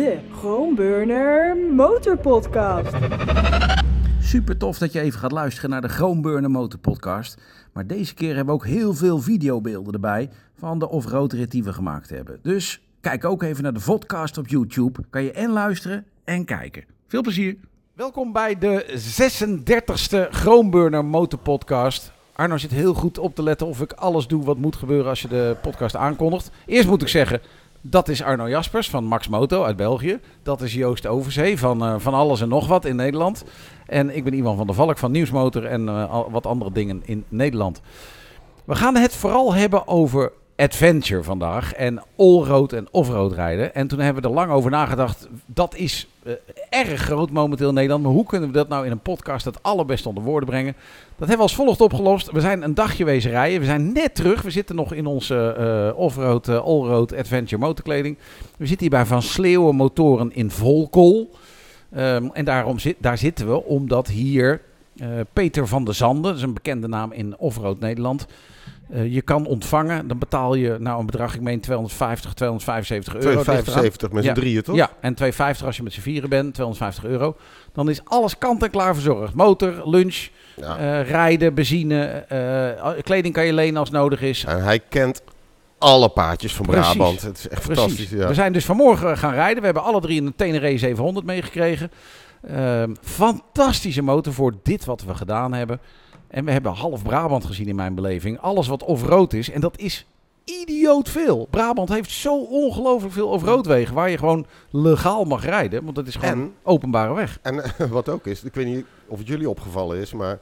de Groenburner Motorpodcast. Super tof dat je even gaat luisteren naar de Groenburner Motor Podcast. Maar deze keer hebben we ook heel veel videobeelden erbij van de off-road rit die we gemaakt hebben. Dus kijk ook even naar de vodcast op YouTube. Kan je en luisteren en kijken. Veel plezier. Welkom bij de 36e Groenburner Motor Podcast. Arno zit heel goed op te letten of ik alles doe wat moet gebeuren als je de podcast aankondigt. Eerst moet ik zeggen, dat is Arno Jaspers van Max Moto uit België. Dat is Joost Overzee van, eh, van alles en nog wat in Nederland. En ik ben Ivan van der Valk van Nieuwsmotor en eh, wat andere dingen in Nederland. We gaan het vooral hebben over adventure vandaag en allroad en offroad rijden. En toen hebben we er lang over nagedacht. Dat is eh, erg groot momenteel in Nederland. Maar hoe kunnen we dat nou in een podcast het allerbeste onder woorden brengen? Dat hebben we als volgt opgelost. We zijn een dagje wezen rijden. We zijn net terug. We zitten nog in onze eh, offroad, eh, allroad adventure motorkleding. We zitten hier bij Van Sleeuwen Motoren in Volkol. Ehm, en daarom zit, daar zitten we omdat hier Peter van der Zanden, dat is een bekende naam in offroad Nederland, eh, je kan ontvangen. Dan betaal je nou een bedrag, ik meen 250, 275 euro. Het ligt eraan. 275 met z'n Ja. drieën, toch? Ja, en 250 als je met z'n vieren bent, 250 euro. Dan is alles kant en klaar verzorgd. Motor, lunch, Ja. eh, rijden, benzine, eh, kleding kan je lenen als nodig is. En hij kent alle paadjes van Precies. Brabant. Het is echt fantastisch. Precies. Ja. We zijn dus vanmorgen gaan rijden. We hebben alle drie een Tenere 700 meegekregen. Ehm, fantastische motor voor dit wat we gedaan hebben. En we hebben half Brabant gezien in mijn beleving. Alles wat off-road is. En dat is idioot veel. Brabant heeft zo ongelooflijk veel off-road wegen. Waar je gewoon legaal mag rijden. Want dat is gewoon En, openbare weg. en wat ook is, ik weet niet of het jullie opgevallen is, maar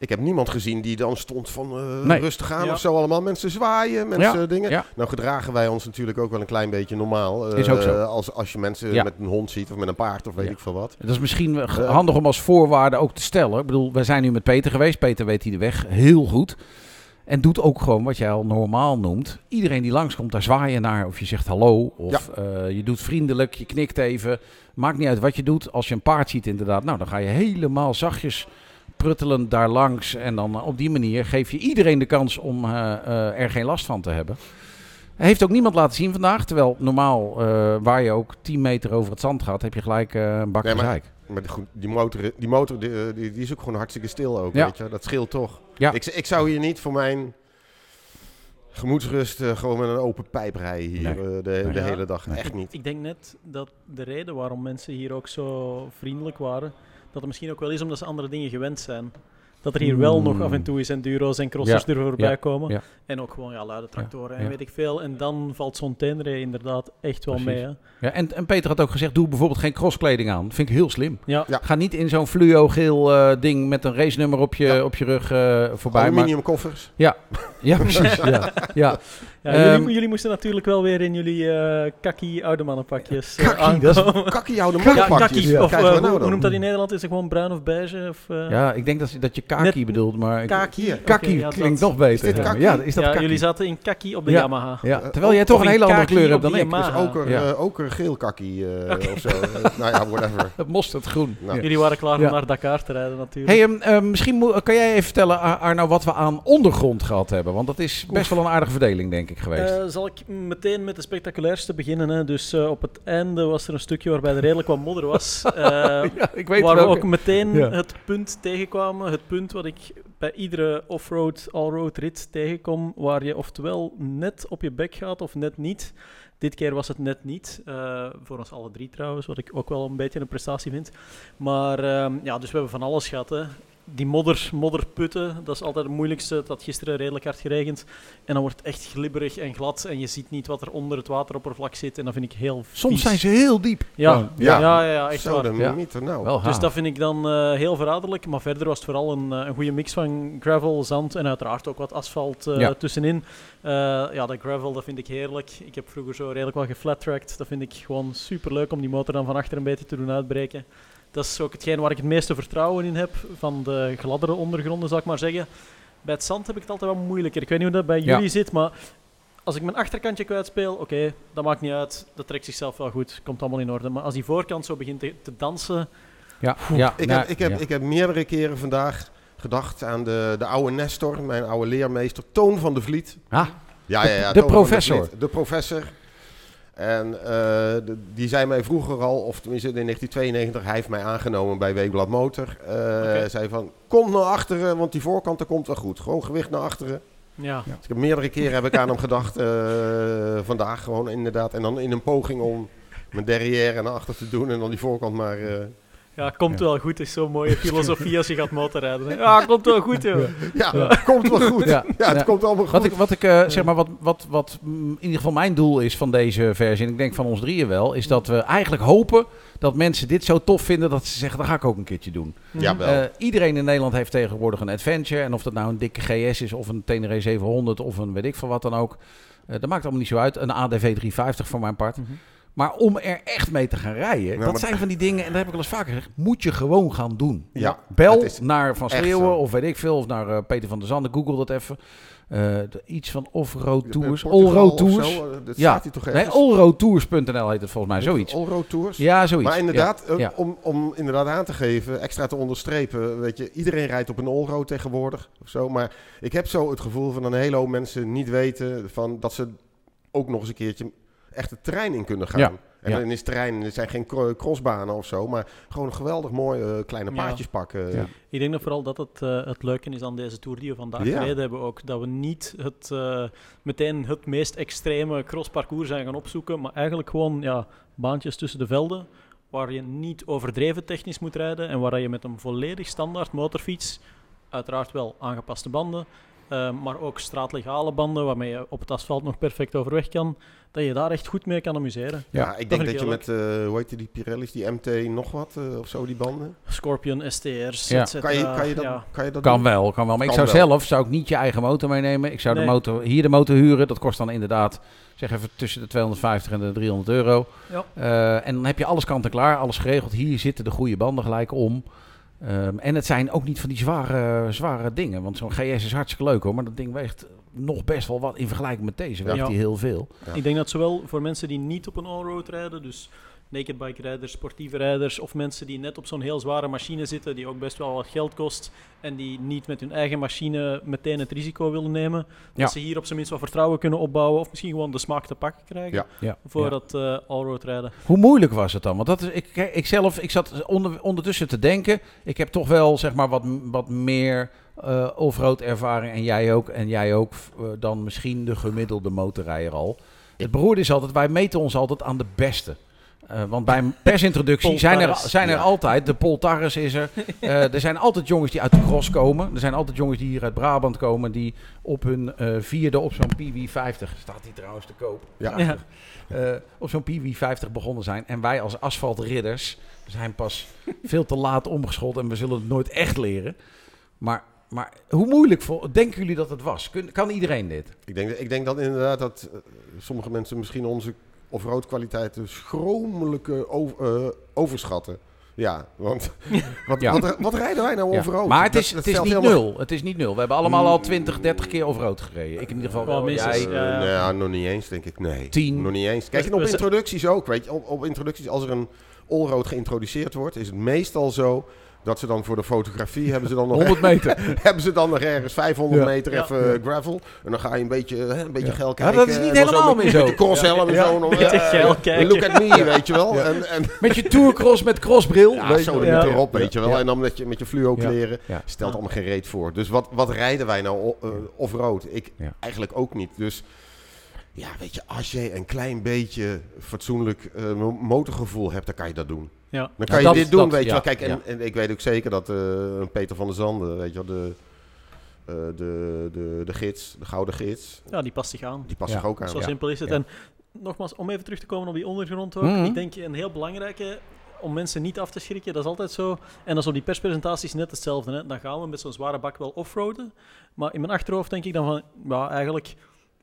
ik heb niemand gezien die dan stond van eh, Nee. rustig aan Ja. of zo. Allemaal mensen zwaaien, mensen dingen. ja. Nou gedragen wij ons natuurlijk ook wel een klein beetje normaal. eh, Is ook zo. Als, als je mensen Ja. met een hond ziet of met een paard of weet Ja. ik veel wat. Dat is misschien eh, handig om als voorwaarde ook te stellen. Ik bedoel, wij zijn nu met Peter geweest. Peter weet hier de weg heel goed. En doet ook gewoon wat jij al normaal noemt. Iedereen die langskomt, daar zwaai je naar. Of je zegt hallo. Of eh, je doet vriendelijk, je knikt even. Maakt niet uit wat je doet. Als je een paard ziet inderdaad, nou dan ga je helemaal zachtjes pruttelend daar langs. En dan eh, op die manier geef je iedereen de kans om eh, eh, er geen last van te hebben. Hij heeft ook niemand laten zien vandaag. Terwijl normaal, eh, waar je ook 10 meter over het zand gaat, heb je gelijk eh, een bak Nee, maar-. Maar die, motor, die, motor die, die, die is ook gewoon hartstikke stil ook, Ja. weet je. Dat scheelt toch. Ja. Ik, ik zou hier niet voor mijn gemoedsrust gewoon met een open pijp rijden hier Nee. de, Nee. de Ja. hele dag. Nee. Echt niet. Ik denk net dat de reden waarom mensen hier ook zo vriendelijk waren, dat het misschien ook wel is omdat ze andere dingen gewend zijn. Dat er hier wel Mm. nog af en toe eens enduro's en crossers Ja, er voorbij ja, komen. ja. En ook gewoon ja, luide tractoren Ja, en ja. weet ik veel. En dan valt zo'n Tenere inderdaad echt wel Precies. mee. Hè? Ja, en, en Peter had ook gezegd, doe bijvoorbeeld geen crosskleding aan. Vind ik heel slim. Ja. Ja. Ga niet in zo'n fluo-geel eh, ding met een racenummer op je, Ja. op je rug eh, voorbij. Maar, Aluminium koffers. ja, precies. ja, ja. Ehm, jullie, jullie moesten natuurlijk wel weer in jullie eh kakkie oude mannenpakjes eh, Kakkie, dat is kakkie oude mannenpakjes. Of nou hoe, noemt dat in Nederland? Is het gewoon bruin of beige? Of, eh, ja, ik denk dat, dat je kaki bedoelt, maar... Ik, Kaki. Kaki ja, klinkt dat- nog beter. Is dit ja. kaki? Ja, is dat ja, kaki? jullie zaten in kakkie op de Ja. Yamaha. Ja, terwijl jij toch een hele andere kaki kleur hebt dan ik. Dus oker, eh, oker geel kakkie eh, of zo. Nou ja, whatever. Het mosterdgroen. Nou. Jullie waren klaar Ja. om naar Dakar te rijden natuurlijk. Hey, ehm, ehm, misschien kan jij even vertellen, Ar- Arno, wat we aan ondergrond gehad hebben. Want dat is best wel een aardige verdeling, denk ik, geweest. Eh, zal ik meteen met de spectaculairste beginnen. Hè? Dus eh, op het einde was er een stukje waarbij er redelijk wat modder was. Ja, ik weet waar we ook meteen Ja. het punt tegenkwamen. Het punt wat ik bij iedere off-road, all-road rit tegenkom. Waar je oftewel net op je bek gaat of net niet. Dit keer was het net niet. voor ons alle drie trouwens, wat ik ook wel een beetje een prestatie vind. Maar ehm, ja, dus we hebben van alles gehad. Hè. Die modder, modderputten, dat is altijd het moeilijkste. Het had gisteren redelijk hard geregend. En dan wordt het echt glibberig en glad. En je ziet niet wat er onder het wateroppervlak zit. En dat vind ik heel Soms zijn ze heel diep. Ja, Gewoon, ja, ja. ja, ja, echt Zo, waar. Ja. meter nou. Wel Dus dat vind ik dan eh, heel verraderlijk. Maar verder was het vooral een, eh, een goede mix van gravel, zand en uiteraard ook wat asfalt eh, Ja. tussenin. Eh, ja, dat gravel dat vind ik heerlijk. Ik heb vroeger zo redelijk wel geflat-tracked. Dat vind ik gewoon super leuk om die motor dan van achter een beetje te doen uitbreken. Dat is ook hetgeen waar ik het meeste vertrouwen in heb van de gladdere ondergronden, zal ik maar zeggen. Bij het zand heb ik het altijd wat moeilijker. Ik weet niet hoe dat bij Ja. jullie zit, maar als ik mijn achterkantje kwijtspeel, oké, dat maakt niet uit. Dat trekt zichzelf wel goed, komt allemaal in orde. Maar als die voorkant zo begint te, te dansen, Ja, ja, Ik, nou, heb, ik, heb, ja. ik heb meerdere keren vandaag gedacht aan de, de oude Nestor, mijn oude leermeester, Toon van de Vliet. Ah, Ja, ja, ja, De professor. Vliet, de professor. En eh, die zei mij vroeger al, of tenminste in 1992, hij heeft mij aangenomen bij Weeblad Motor. Eh Oké. Zei van, kom naar achteren, want die voorkant komt wel goed. Gewoon gewicht naar achteren. Ja. Dus ik heb meerdere keren heb ik aan hem gedacht, eh, vandaag gewoon inderdaad. En dan in een poging om mijn derrière naar achter te doen en dan die voorkant maar... ja, komt wel goed. is zo'n mooie filosofie als je gaat motorrijden. hè. Ja, komt wel goed, joh. ja, komt wel goed. Ja, Ja. het Ja. komt allemaal goed. Wat ik, wat ik eh, zeg maar, wat, wat, wat in ieder geval mijn doel is van deze versie, en ik denk van ons drieën wel, is dat we eigenlijk hopen dat mensen dit zo tof vinden dat ze zeggen, dat ga ik ook een keertje doen. Ja, wel. Eh, iedereen in Nederland heeft tegenwoordig een Adventure. En of dat nou een dikke GS is, of een Tenere 700, of een weet ik veel wat dan ook. Eh, dat maakt allemaal niet zo uit. Een ADV 350 voor mijn part. Mhm. Maar om er echt mee te gaan rijden, Ja, dat zijn van die dingen, en dat heb ik al eens vaker gezegd, moet je gewoon gaan doen. Ja, Bel naar Van Schreeuwen of weet ik veel, of naar eh, Peter van der Zanden, google dat even. Eh, iets van off-road tours, all-road tours. zo, eh, dat Ja. staat toch Nee, allroadtours.nl heet het volgens mij, zoiets. Allroad tours. Ja, zoiets. Maar inderdaad, Ja, ja. Om, om inderdaad aan te geven, extra te onderstrepen, weet je, iedereen rijdt op een allroad tegenwoordig of zo. Maar ik heb zo het gevoel van een hele hoop mensen niet weten van dat ze ook nog eens een keertje echt het terrein in kunnen gaan. Ja, En ja. dan is terrein, er zijn geen cro- crossbanen of zo, maar gewoon een geweldig mooi eh, kleine Ja. paadjes pakken. Ja. Ik denk dat vooral dat het, eh, het leuke is aan deze tour die we vandaag Ja. gereden hebben ook. Dat we niet het, eh, meteen het meest extreme crossparcours zijn gaan opzoeken, maar eigenlijk gewoon ja, baantjes tussen de velden waar je niet overdreven technisch moet rijden en waar je met een volledig standaard motorfiets, uiteraard wel aangepaste banden, eh, maar ook straatlegale banden waarmee je op het asfalt nog perfect overweg kan, dat je daar echt goed mee kan amuseren. Ja, Ja, ik denk dat ik je met, eh, hoe heet die, Pirelli's, die MT nog wat eh, of zo, die banden. Scorpion, STR's, Ja. Kan je, kan je dat, Ja. kan je dat Kan wel, kan wel. Maar ik zou wel. zelf zou ik niet je eigen motor meenemen. Ik zou de motor, hier de motor huren. Dat kost dan inderdaad, zeg even tussen de 250 en de 300 euro. Ja. Eh, en dan heb je alles kant en klaar, alles geregeld. Hier zitten de goede banden gelijk om. Ehm, en het zijn ook niet van die zware, zware dingen. Want zo'n GS is hartstikke leuk hoor. Maar dat ding weegt nog best wel wat in vergelijking met deze. Weegt Ja. die heel veel. Ja. Ik denk dat zowel voor mensen die niet op een allroad rijden, dus naked bike rijders, sportieve rijders, of mensen die net op zo'n heel zware machine zitten, die ook best wel wat geld kost, en die niet met hun eigen machine meteen het risico willen nemen, Ja. dat ze hier op zijn minst wat vertrouwen kunnen opbouwen, of misschien gewoon de smaak te pakken krijgen Ja. Ja. voor dat eh allroad rijden. Hoe moeilijk was het dan? Want dat is, ik, ik zelf, ik zat onder, ondertussen te denken. Ik heb toch wel zeg maar wat, wat meer eh offroad ervaring. En jij ook. En jij ook eh, dan misschien de gemiddelde motorrijder al. Het beroerde is altijd, wij meten ons altijd aan de beste. Eh, want bij een persintroductie zijn er, zijn er Ja. altijd, de Poltarres is er. Eh, er zijn altijd jongens die uit de cross komen. Er zijn altijd jongens die hier uit Brabant komen. Die op hun eh, vierde op zo'n PW50, staat die trouwens te koop. Ja. Ja. eh, op zo'n PW50 begonnen zijn. En wij als asfaltridders zijn pas veel te laat omgeschoold en we zullen het nooit echt leren. Maar, maar hoe moeilijk voor, denken jullie dat het was? Kun, kan iedereen dit? Ik denk, ik denk dat inderdaad dat sommige mensen misschien onze off-road kwaliteiten schromelijke over, eh, overschatten. Ja, want wat, Ja. Wat, wat rijden wij nou Ja. off-road? Maar het is, dat het is niet helemaal- nul. Het is niet nul. We hebben allemaal al 20, 30 keer off-road gereden. Ik in ieder geval Wel. Jij, Eh, nou ja, nog niet eens, denk ik. Nee. Tien. Nog niet eens. Kijk, en op introducties ook. Weet je, op, op introducties, als er een allroad geïntroduceerd wordt, is het meestal zo dat ze dan voor de fotografie hebben ze dan nog, 100 meter. hebben ze dan nog ergens 500 Ja. meter Ja. even eh, gravel. En dan ga je een beetje, hè, een beetje Ja. geil Ja, kijken. dat is niet helemaal met- meer zo. Met de crosshelm en Ja. zo. nog, Beetje eh, geil kijken. Look at me, weet je wel. Ja. En, en, Met je tourcross met crossbril. ja, weet je zo er Ja. erop, weet je wel. Ja. En dan met je, met je fluo kleren. Ja. Stelt Ja. allemaal geen reet voor. Dus wat, wat rijden wij nou eh, off-road? Ik Ja. eigenlijk ook niet. Dus ja, weet je, als je een klein beetje fatsoenlijk eh, mo- motorgevoel hebt, dan kan je dat doen. Ja. Dan Ja, kan je dat- dit doen, dat- weet je ja, wel. Kijk, en, ja. en ik weet ook zeker dat eh, Peter van der Zanden, weet je wel, de, eh, de, de, de gids, de gouden gids, ja, die past zich aan. die past Ja. zich ook aan. Zo Ja. simpel is het. Ja. En nogmaals, om even terug te komen op die ondergrond ook. Mhm. Ik denk een heel belangrijke om mensen niet af te schrikken, dat is altijd zo. En dat is op die perspresentaties net hetzelfde. Hè. Dan gaan we met zo'n zware bak wel offroaden. Maar in mijn achterhoofd denk ik dan van, ja, eigenlijk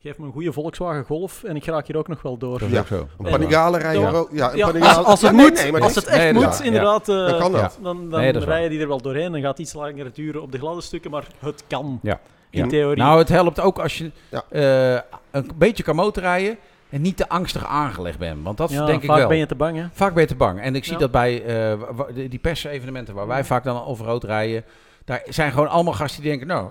geef me een goede Volkswagen Golf en ik raak hier ook nog wel door. Ja. zo. Een Panigale rijden Ja. Ja, een Ja, Panigale- als, als het nee, moet, nee, maar als dat het echt nee, moet, inderdaad, eh, Dan kan dat. dan, dan Nee, dat is waar. rij je die er wel doorheen. Dan gaat iets langer duren op de gladde stukken, maar het kan. Ja. In Ja. theorie. Nou, het helpt ook als je Ja. eh, een beetje kan motorrijden en niet te angstig aangelegd bent. Want dat ja, denk ik vaak wel. ben je te bang, hè? Vaak ben je te bang. En ik zie Ja. dat bij eh, wa- die persevenementen waar wij vaak dan over rood rijden. Daar zijn gewoon allemaal gasten die denken, nou,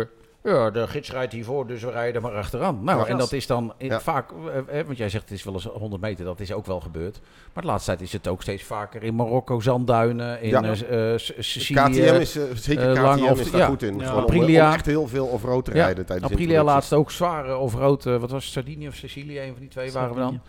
eh, Ja, de gids rijdt hiervoor, dus we rijden er maar achteraan. Nou, Ja. en dat is dan Ja. vaak, eh, eh, want jij zegt het is wel eens 100 meter, dat is ook wel gebeurd. Maar de laatste tijd is het ook steeds vaker in Marokko, zandduinen, in Ja. eh, eh, S- Sicilië. KTM is, zeker KTM lang of- is daar ja. goed in. Ja. Gewoon om- Aprilia. Om, echt heel veel off-road te Ja. rijden tijdens de Aprilia laatst ook zware of rood, eh, wat was het, Sardinië of Sicilië, een van die twee waren we dan.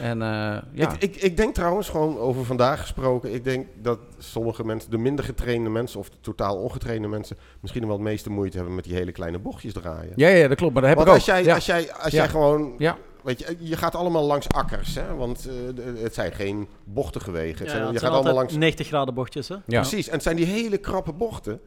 En eh, ja, Ik, ik, ik denk trouwens, gewoon over vandaag gesproken, ik denk dat sommige mensen, de minder getrainde mensen of de totaal ongetrainde mensen, misschien wel het meeste moeite hebben met die hele kleine bochtjes draaien. ja, ja, dat klopt, maar dat heb Want ik ook. als jij, ja. als jij, als Ja. jij gewoon, Ja. weet je, je gaat allemaal langs akkers, hè, want eh, het zijn geen bochtige wegen. Het Ja, zijn, het je zijn gaat allemaal langs, 90 graden bochtjes, hè? Ja. precies, en het zijn die hele krappe bochten.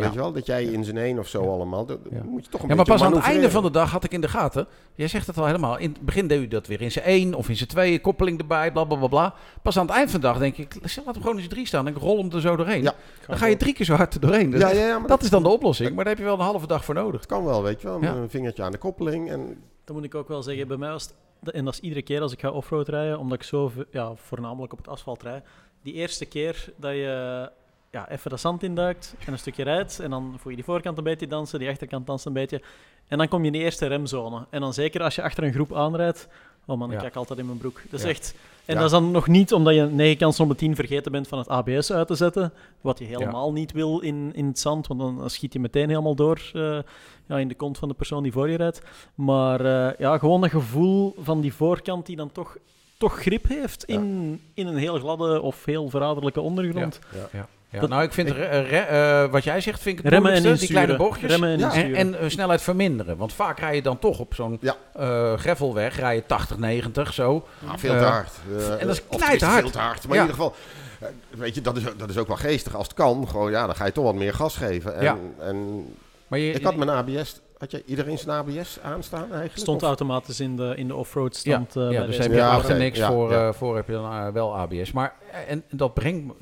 Ja. Weet je wel, dat jij in zijn één of zo allemaal, dat, moet je toch een Ja, maar beetje pas aan het einde van de dag had ik in de gaten. Jij zegt het al helemaal. In het begin deed u dat weer in zijn één of in zijn twee, koppeling erbij, bla bla bla bla. Pas aan het eind van de dag denk ik, laat hem gewoon eens drie staan en ik rol hem er zo doorheen. Ja. Dan ga je drie keer zo hard er doorheen. Dat, Ja, is- ja, dat is dan de oplossing, maar daar heb je wel een halve dag voor nodig. Het kan wel, weet je wel, een vingertje aan de koppeling en Dat moet ik ook wel zeggen. Bij mij was het, en dat is iedere keer als ik ga offroad rijden, omdat ik zo ja, voornamelijk op het asfalt rijd. Die eerste keer dat je ja, even de zand induikt en een stukje rijdt, en dan voel je die voorkant een beetje dansen, die achterkant danst een beetje. En dan kom je in de eerste remzone. En dan zeker als je achter een groep aanrijdt, oh man, ik Ja. kijk altijd in mijn broek. Dat is Ja. echt... En Ja. dat is dan nog niet omdat je 9 kansen op 10 vergeten bent van het ABS uit te zetten, wat je helemaal niet wil in, in het zand, want dan, dan schiet je meteen helemaal door eh, ja, in de kont van de persoon die voor je rijdt. Maar eh, ja, gewoon dat gevoel van die voorkant die dan toch, toch grip heeft in, in een heel gladde of heel verraderlijke ondergrond. Ja. Dat- nou, ik vind re- eh, re- eh, wat jij zegt, vind ik het Remmen en die kleine bochtjes. Remmen en Ja. En, eh, snelheid verminderen. Want vaak rij je dan toch op zo'n Ja. eh, gravelweg, rij je 80, 90 zo. Ja, veel te hard. En dat is knijterhard. Veel te hard. Maar Ja. in ieder geval, weet je, dat is, dat is ook wel geestig. Als het kan, gewoon, ja, dan ga je toch wat meer gas geven. En, Ja. en Maar je, ik had mijn ABS, had je iedereen zijn ABS aanstaan eigenlijk? Stond Of- automatisch in de, in de offroad stand. eh, ja, bij dus deze heb je Ja, achter niks Ja, voor, ja. eh, voor heb je dan eh, wel ABS. Maar en dat brengt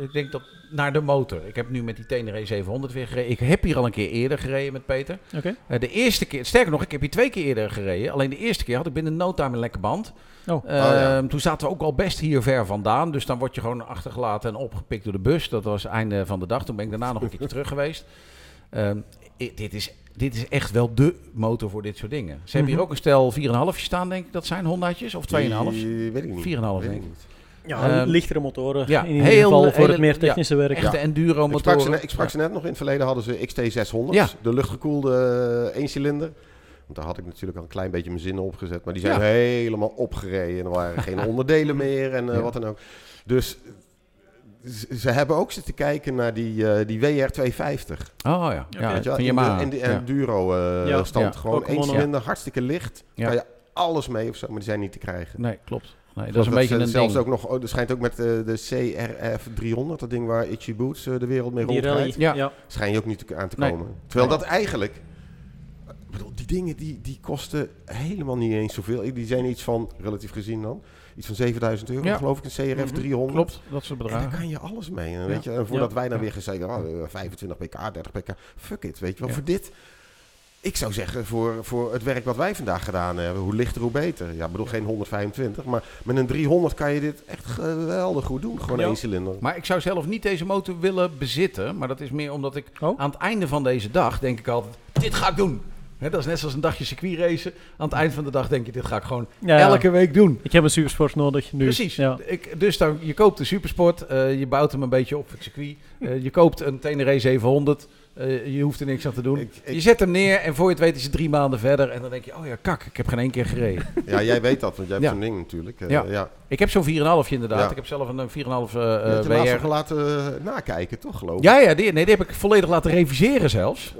ik denk dat naar de motor. Ik heb nu met die Tenere 700 weer gereden. Ik heb hier al een keer eerder gereden met Peter. Oké. De eerste keer, sterker nog, ik heb hier twee keer eerder gereden. Alleen de eerste keer had ik binnen no time een lekke band. Oh. Eh, ja. Toen zaten we ook al best hier ver vandaan. Dus dan word je gewoon achtergelaten en opgepikt door de bus. Dat was het einde van de dag. Toen ben ik daarna nog een keertje terug geweest. Ehm, dit, is, dit is echt wel de motor voor dit soort dingen. Ze hebben hier Mhm. ook een stel 4,5 staan, denk ik. Dat zijn Hondaatjes? Of 2,5? Die weet ik niet. 4,5 Weet ik denk ik. niet. Ja, Ehm, lichtere motoren. ja, in ieder heel- geval voor hele- het meer ja, technische werk. Echte enduro Ik sprak, ze motoren. net, ik sprak ze net nog in het verleden hadden ze XT600, Ja. de luchtgekoelde eh, eencilinder. Want daar had ik natuurlijk al een klein beetje mijn zinnen opgezet. Maar die zijn Ja. helemaal opgereden. En er waren geen onderdelen meer en eh, Ja. wat dan ook. Dus eh, ze- hebben ook zitten kijken naar die, eh, die WR250. Oh ja, ja Weet je wel, in de- Yamaha. in de Ja. enduro eh, Ja. stand. Ja. Gewoon één mono. cilinder, hartstikke licht. Ja. Kan je alles mee of zo, maar die zijn niet te krijgen. Nee, klopt. Nee, dat is een beetje een zelfs ding. ook nog, oh, er schijnt ook met eh, de CRF 300, dat ding waar Itchy Boots de wereld mee rondrijdt. Ja. Ja. schijn je ook niet te- aan te Nee. komen. Terwijl Nee. dat eigenlijk... ik bedoel, die dingen die, die kosten helemaal niet eens zoveel. Die zijn iets van, relatief gezien dan, iets van 7000 euro, Ja. geloof ik, een CRF Mhm. 300. Klopt, dat soort En daar bedragen. kan je alles mee. En, weet je, en voordat wij dan Ja. weer gezegd oh, eh, 25 pk, 30 pk, fuck it, weet je wel. Voor dit, ik zou zeggen, voor, voor het werk wat wij vandaag gedaan hebben, hoe lichter, hoe beter. Ja, ik bedoel geen 125, maar met een 300 kan je dit echt geweldig goed doen. Gewoon Ja. één cilinder. Maar ik zou zelf niet deze motor willen bezitten. Maar dat is meer omdat ik Oh. aan het einde van deze dag denk ik altijd, dit ga ik doen. Dat is net zoals een dagje circuitracen. Aan het eind van de dag denk je, dit ga ik gewoon Ja, elke week doen. Ik heb een supersport nodig nu. Precies. Ja. Ik, dus dan, je koopt een supersport, eh, je bouwt hem een beetje op het circuit. eh, je koopt een Tenere 700, eh, je hoeft er niks aan te doen. Ik- ik- je zet hem neer en voor je het weet is het drie maanden verder. En dan denk je, oh ja, kak, ik heb geen één keer gereden. Ja, jij weet dat, want jij hebt Ja. zo'n ding natuurlijk. Eh, Ja. ja. ik heb zo'n 4,5 inderdaad. Ja. Ik heb zelf een 4,5 eh Je eh, je WR. laten nakijken, toch geloof ik? Ja, ja die, nee, die heb ik volledig laten reviseren zelfs.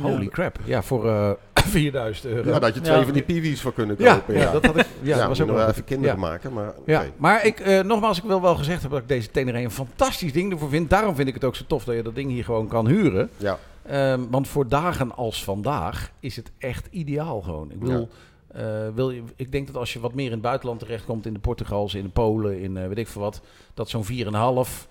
Holy crap. Ja, voor 4000 euro. Ja, dat had je twee Ja. van die PV's voor kunnen Ja, kopen. ja, dat had ik. Ja, Ja, dat was ook nog wel even kinderen Ja. maken, maar Ja, maar ik, eh, nogmaals, ik wil wel gezegd hebben dat ik deze Tenere een fantastisch ding ervoor vind. Daarom vind ik het ook zo tof dat je dat ding hier gewoon kan huren. Ja. Ehm, want voor dagen als vandaag is het echt ideaal gewoon. Ik bedoel, eh, wil je, ik denk dat als je wat meer in het buitenland terechtkomt, in de Portugals, in de Polen, in eh, weet ik veel wat, dat zo'n 4,5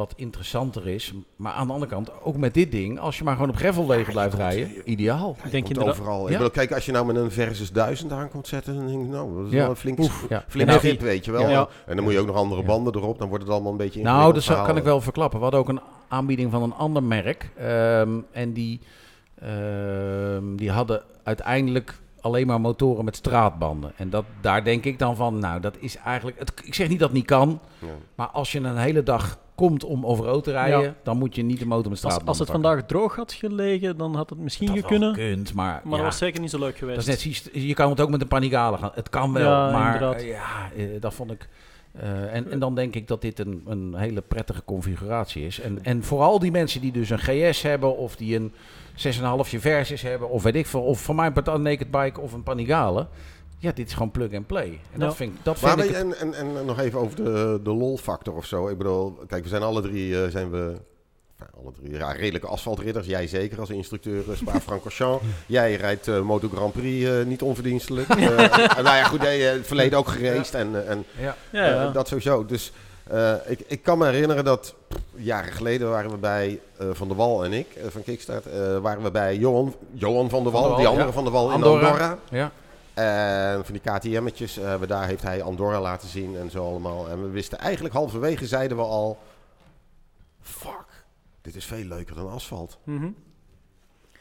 wat interessanter is. Maar aan de andere kant, ook met dit ding, als je maar gewoon op gravelwegen blijft rijden, ideaal. Denk inderdaad- overal. Ja. Ik bedoel, kijk, als je nou met een Versus 1000 aankomt zetten, dan denk ik, nou, dat is Ja. wel een flink, Oef, ja. flink Nou, weet je wel. Ja. En dan moet je ook nog andere Ja. banden erop, dan wordt het allemaal een beetje Nou, dat kan ik wel verklappen. We hadden ook een aanbieding van een ander merk. ehm, en die ehm, die hadden uiteindelijk alleen maar motoren met straatbanden. En dat, daar denk ik dan van, nou, dat is eigenlijk... Het, ik zeg niet dat het niet kan, Ja. maar als je een hele dag komt om over rood te rijden, Ja. dan moet je niet de motor met Als, het pakken. vandaag droog had gelegen, dan had het misschien Dat kunnen. wel kunt, maar, Maar ja, dat was zeker niet zo leuk geweest. dat is net zoiets- je kan het ook met een panigale gaan. Het kan wel, Ja, maar eh, ja, eh, dat vond ik... eh, en, en dan denk ik dat dit een, een hele prettige configuratie is. En, en vooral die mensen die dus een GS hebben of die een 6,5 Versus hebben of weet ik veel, of van mijn part een Naked Bike of een Panigale. Ja, dit is gewoon plug and play. En dat vind, ik- dat Maar vind ik... en, en, en nog even over de, de lol-factor of zo. Ik bedoel, kijk, we zijn alle drie eh, zijn we, nou, alle drie ja, redelijke asfaltridders. Jij zeker als instructeur uh, Spa-Francorchamps. Jij rijdt eh, Moto Grand Prix eh, niet onverdienstelijk. Eh, nou ja, goed, nee, eh, het verleden ook geraced en, eh, en ja. ja, ja. eh, dat sowieso. Dus eh, ik, ik kan me herinneren dat pff, jaren geleden waren we bij eh, Van der Wal en ik eh, van Kickstart. eh, waren we bij Johan, Johan van der Wal, Van der Wal, die andere ja. Van der Wal in Andorra. Andorra. ja. En van die KTM'tjes, eh, we daar heeft hij Andorra laten zien en zo allemaal. En we wisten eigenlijk halverwege zeiden we al... Fuck, dit is veel leuker dan asfalt. Mhm.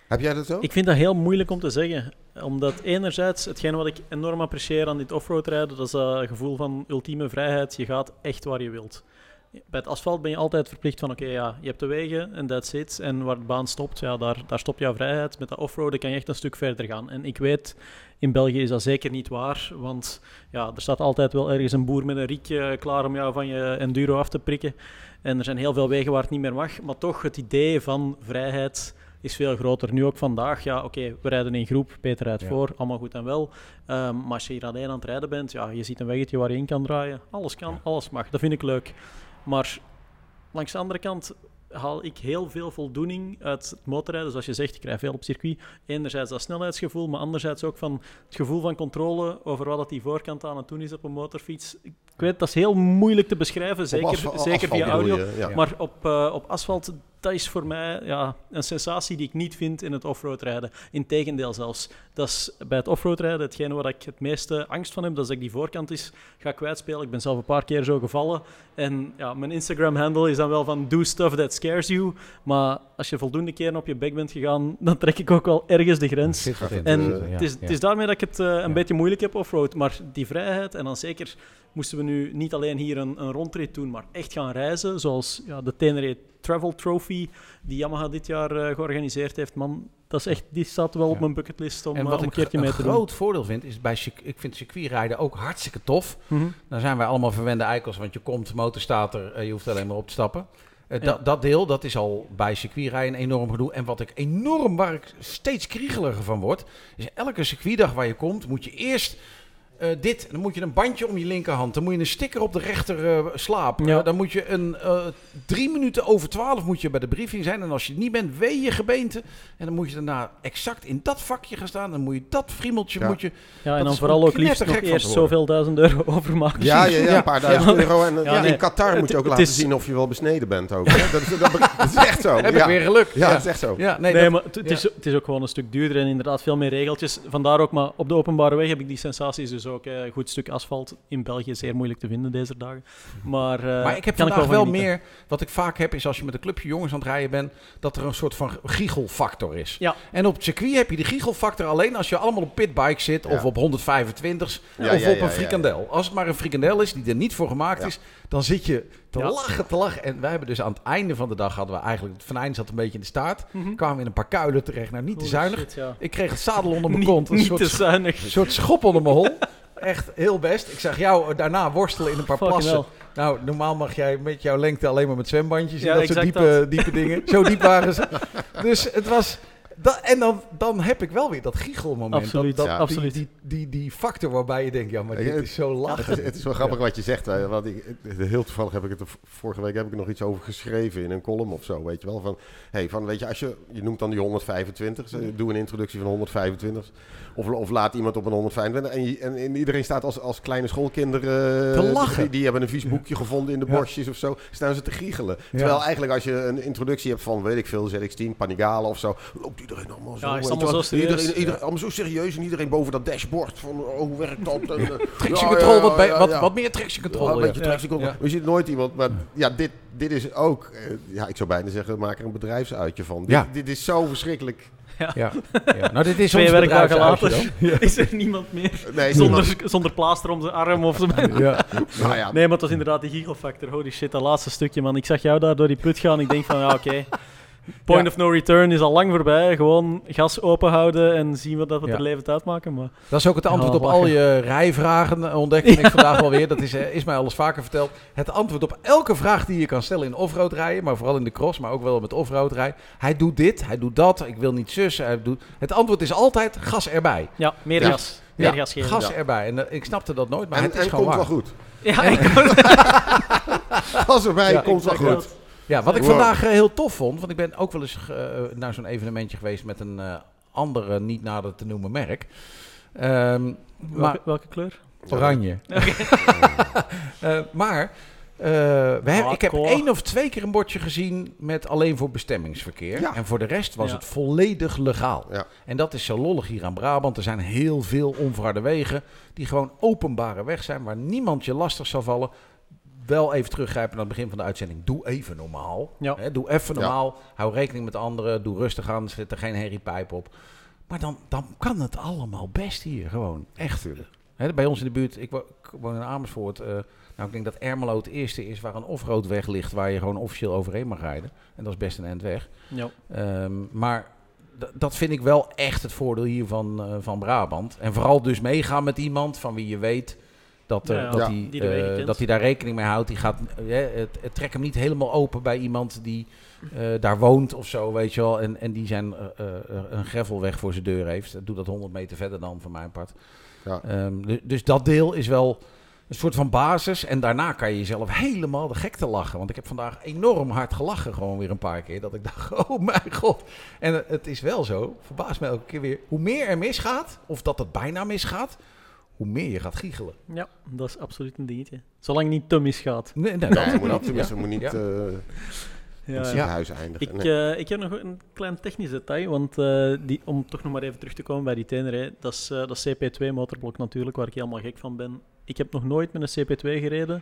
Heb jij dat ook? Ik vind dat heel moeilijk om te zeggen. Omdat enerzijds, hetgeen wat ik enorm apprecieer aan dit offroad rijden, dat is dat gevoel van ultieme vrijheid. Je gaat echt waar je wilt. Bij het asfalt ben je altijd verplicht van, oké, ja, je hebt de wegen en that's it. En waar de baan stopt, ja, daar, daar stopt jouw vrijheid. Met dat offroaden kan je echt een stuk verder gaan. En ik weet, in België is dat zeker niet waar. Want ja, er staat altijd wel ergens een boer met een rietje klaar om jou van je enduro af te prikken. En er zijn heel veel wegen waar het niet meer mag. Maar toch, het idee van vrijheid is veel groter. Nu ook vandaag, ja, oké, we rijden in groep, Peter rijdt Ja. voor, allemaal goed en wel. Ehm, maar als je hier alleen aan het rijden bent, ja, je ziet een weggetje waar je in kan draaien. Alles kan, Ja. alles mag. Dat vind ik leuk. Maar langs de andere kant haal ik heel veel voldoening uit het motorrijden. Zoals je zegt, ik rij veel op circuit. Enerzijds dat snelheidsgevoel, maar anderzijds ook van het gevoel van controle over wat dat die voorkant aan het doen is op een motorfiets. Ik weet, dat is heel moeilijk te beschrijven, zeker, zeker asfalt via audio. je, ja. Ja. Maar op, eh, op asfalt, dat is voor mij ja, een sensatie die ik niet vind in het offroad rijden. Integendeel zelfs. Dat is bij het offroad rijden hetgene waar ik het meeste angst van heb. Dat is dat ik die voorkant is ga kwijtspelen. Ik ben zelf een paar keer zo gevallen. En ja, mijn Instagram-handle is dan wel van do stuff that scares you. Maar als je voldoende keren op je bek bent gegaan, dan trek ik ook wel ergens de grens. En Eh, het, is, ja. het is daarmee dat ik het eh, een Ja. beetje moeilijk heb offroad. Maar die vrijheid, en dan zeker moesten we nu niet alleen hier een, een rondrit doen, maar echt gaan reizen. Zoals ja, de Tenere Travel Trophy, die Yamaha dit jaar eh, georganiseerd heeft. Man, dat is echt, die staat wel op mijn bucketlist om, En eh, wat om een ik keertje een mee te doen. groot voordeel vind, is bij ik vind circuitrijden ook hartstikke tof. Mhm. Dan zijn wij allemaal verwende eikels, want je komt, motor staat er, eh, je hoeft alleen maar op te stappen. Eh, Ja. dat, dat deel, dat is al bij circuitrijden een enorm gedoe. En wat ik enorm, waar ik steeds kriegeliger van word, is elke circuitdag waar je komt, moet je eerst eh, dit. Dan moet je een bandje om je linkerhand. Dan moet je een sticker op de rechter eh, slaap. Ja. Eh, dan moet je een eh, drie minuten over twaalf moet je bij de briefing zijn. En als je het niet bent, wee je gebeente. En dan moet je daarna exact in dat vakje gaan staan. Dan moet je dat friemeltje, Ja. moet je... Ja, en dan vooral ook liefst nog eerst zoveel duizend euro overmaken. Ja, ja, ja, Ja. een paar duizend Ja. euro. En Ja, ja, nee. in Qatar moet je ook het laten is- zien of je wel besneden bent ook. hè. Dat, is, dat, dat is echt zo. Heb ja. ik weer geluk. ja, het is echt zo. Ja, nee, Nee, dat- maar het, is, het is ook gewoon een stuk duurder en inderdaad veel meer regeltjes. Vandaar ook, maar op de openbare weg heb ik die sensaties dus ook. eh, Een goed stuk asfalt in België zeer moeilijk te vinden deze dagen. Maar, eh, Maar ik heb vandaag van wel meer, wat ik vaak heb, is als je met een clubje jongens aan het rijden bent, dat er een soort van giechelfactor is. Ja. En op het circuit heb je die giechelfactor alleen als je allemaal op pitbike zit, Ja. of op 125's, Ja, of ja, op een ja. frikandel. Als het maar een frikandel is die er niet voor gemaakt Ja. is, dan zit je te Ja. lachen, te lachen. En wij hebben dus aan het einde van de dag, hadden we eigenlijk, het venijn zat een beetje in de staart, Mhm. kwamen we in een paar kuilen terecht, nou niet te zuinig. shit, ja. Ik kreeg het zadel onder mijn Niet, kont, een niet soort, te zuinig. een soort schop onder mijn hol. Echt heel best. Ik zag jou daarna worstelen in een paar Fucking plassen. Nou, normaal mag jij met jouw lengte alleen maar met zwembandjes. Ja, en dat soort diepe, dat. diepe dingen. Zo diep waren ze. Dus het was... Dat, en dan, dan heb ik wel weer dat giechelmoment. Absoluut, Dat, dat, Ja. die, absoluut. Die, die, die factor waarbij je denkt, ja, maar Ja, dit het- is zo Het lachen. is, het is wel grappig wat je zegt. hè, Want ik, heel toevallig heb ik het er, vorige week heb ik er nog iets over geschreven in een column of zo. Weet je wel? Van, hey, van, weet je, als je, je noemt dan die 125, eh, doe een introductie van 125. Of, of laat iemand op een 125. En, je, en, en iedereen staat als, als kleine schoolkinderen. Te eh, lachen. Die, die hebben een vies boekje gevonden in de Ja. bosjes of zo. Staan ze te giechelen. Terwijl eigenlijk als je een introductie hebt van, weet ik veel, ZX10, Panigale of zo. Loopt iedereen allemaal zo. Ja, is allemaal zo serieus. Iedereen, iedereen, Ja. allemaal zo serieus en iedereen boven dat dashboard. Van, oh, hoe werkt dat? En, eh, Traction ja, control, ja, wat, bij- ja, wat, ja. wat meer traction Ja, control. een beetje ja. traction control. Ja. We zien nooit iemand, maar ja, dit, dit is ook, eh, ja, ik zou bijna zeggen, maak er een bedrijfsuitje van. Dit, Ja. dit is zo verschrikkelijk Ja. Ja. ja. Nou, dit is Twee ons werkdagen later is er niemand meer Nee, zonder, zonder plaaster om zijn arm of zijn... Ja. Nou ja, Nee, maar het was inderdaad die gigafactor. Holy shit, dat laatste stukje, man. Ik zag jou daar door die put gaan. Ik denk van, ja, oké. Point Ja. of no return is al lang voorbij. Gewoon gas open houden en zien we dat we Ja. er levend uitmaken. Maar Dat is ook het antwoord op al je rijvragen, ontdekte ik vandaag wel weer. Dat is, eh, is mij al eens vaker verteld. Het antwoord op elke vraag die je kan stellen in offroad rijden, maar vooral in de cross, maar ook wel met offroad rijden. Hij doet dit, hij doet dat, ik wil niet zussen. Hij doet... Het antwoord is altijd gas erbij. ja, meer Ja. gas. Meer Ja, gas geven. gas Ja. erbij. En eh, ik snapte dat nooit, maar en, het is en gewoon komt waar. wel goed. Ja, ik Als erbij Ja, komt wel goed. Ja, wat ik Wow. vandaag eh, heel tof vond, want ik ben ook wel eens eh, naar zo'n evenementje geweest met een eh, andere, niet nader te noemen merk. Ehm, maar welke, welke kleur? oranje. Eh, maar eh, we hebben, ik heb één of twee keer een bordje gezien met alleen voor bestemmingsverkeer. Ja. En voor de rest was Ja. het volledig legaal. Ja. En dat is zo lollig hier aan Brabant. Er zijn heel veel onverharde wegen die gewoon openbare weg zijn, waar niemand je lastig zal vallen. Wel even teruggrijpen naar het begin van de uitzending. Doe even normaal. Ja. Hè, doe even Ja. normaal. Hou rekening met anderen. Doe rustig aan. Zet er geen herriepijp op. Maar dan, dan kan het allemaal best hier. Gewoon. Echt. Hè, bij ons in de buurt, ik wo- ik woon in Amersfoort. eh, nou, ik denk dat Ermelo het eerste is waar een offroad weg ligt. Waar je gewoon officieel overheen mag rijden. En dat is best een eind weg. Ja. Ehm, maar dat vind ik wel echt het voordeel hier van, eh, van Brabant. En vooral dus meegaan met iemand van wie je weet dat, eh, Ja, dat, Ja. hij, Die eh, dat hij daar rekening mee houdt. Die gaat, het, het trekt hem niet helemaal open bij iemand die eh, daar woont of zo, weet je wel. En, en die zijn een gravelweg voor zijn deur heeft. Doe dat 100 meter verder dan van mijn part. Ja. Ehm, du- dus dat deel is wel een soort van basis. En daarna kan je jezelf helemaal de gek te lachen. Want ik heb vandaag enorm hard gelachen, gewoon weer een paar keer. Dat ik dacht, oh mijn god. En het- het is wel zo, verbaast me elke keer weer. Hoe meer er misgaat, of dat het bijna misgaat, hoe meer je gaat giechelen. ja, dat is absoluut een dingetje. Zolang het niet te misgaat. Nee, nee, Nee, dat, moet ja. moet niet Ja. eh, in het Ja, ziekenhuis eindigen. Ik, Nee. eh, ik heb nog een klein technisch detail, want eh, die, om toch nog maar even terug te komen bij die tenere, dat is, eh, dat is CP2 motorblok natuurlijk, waar ik helemaal gek van ben. Ik heb nog nooit met een CP2 gereden,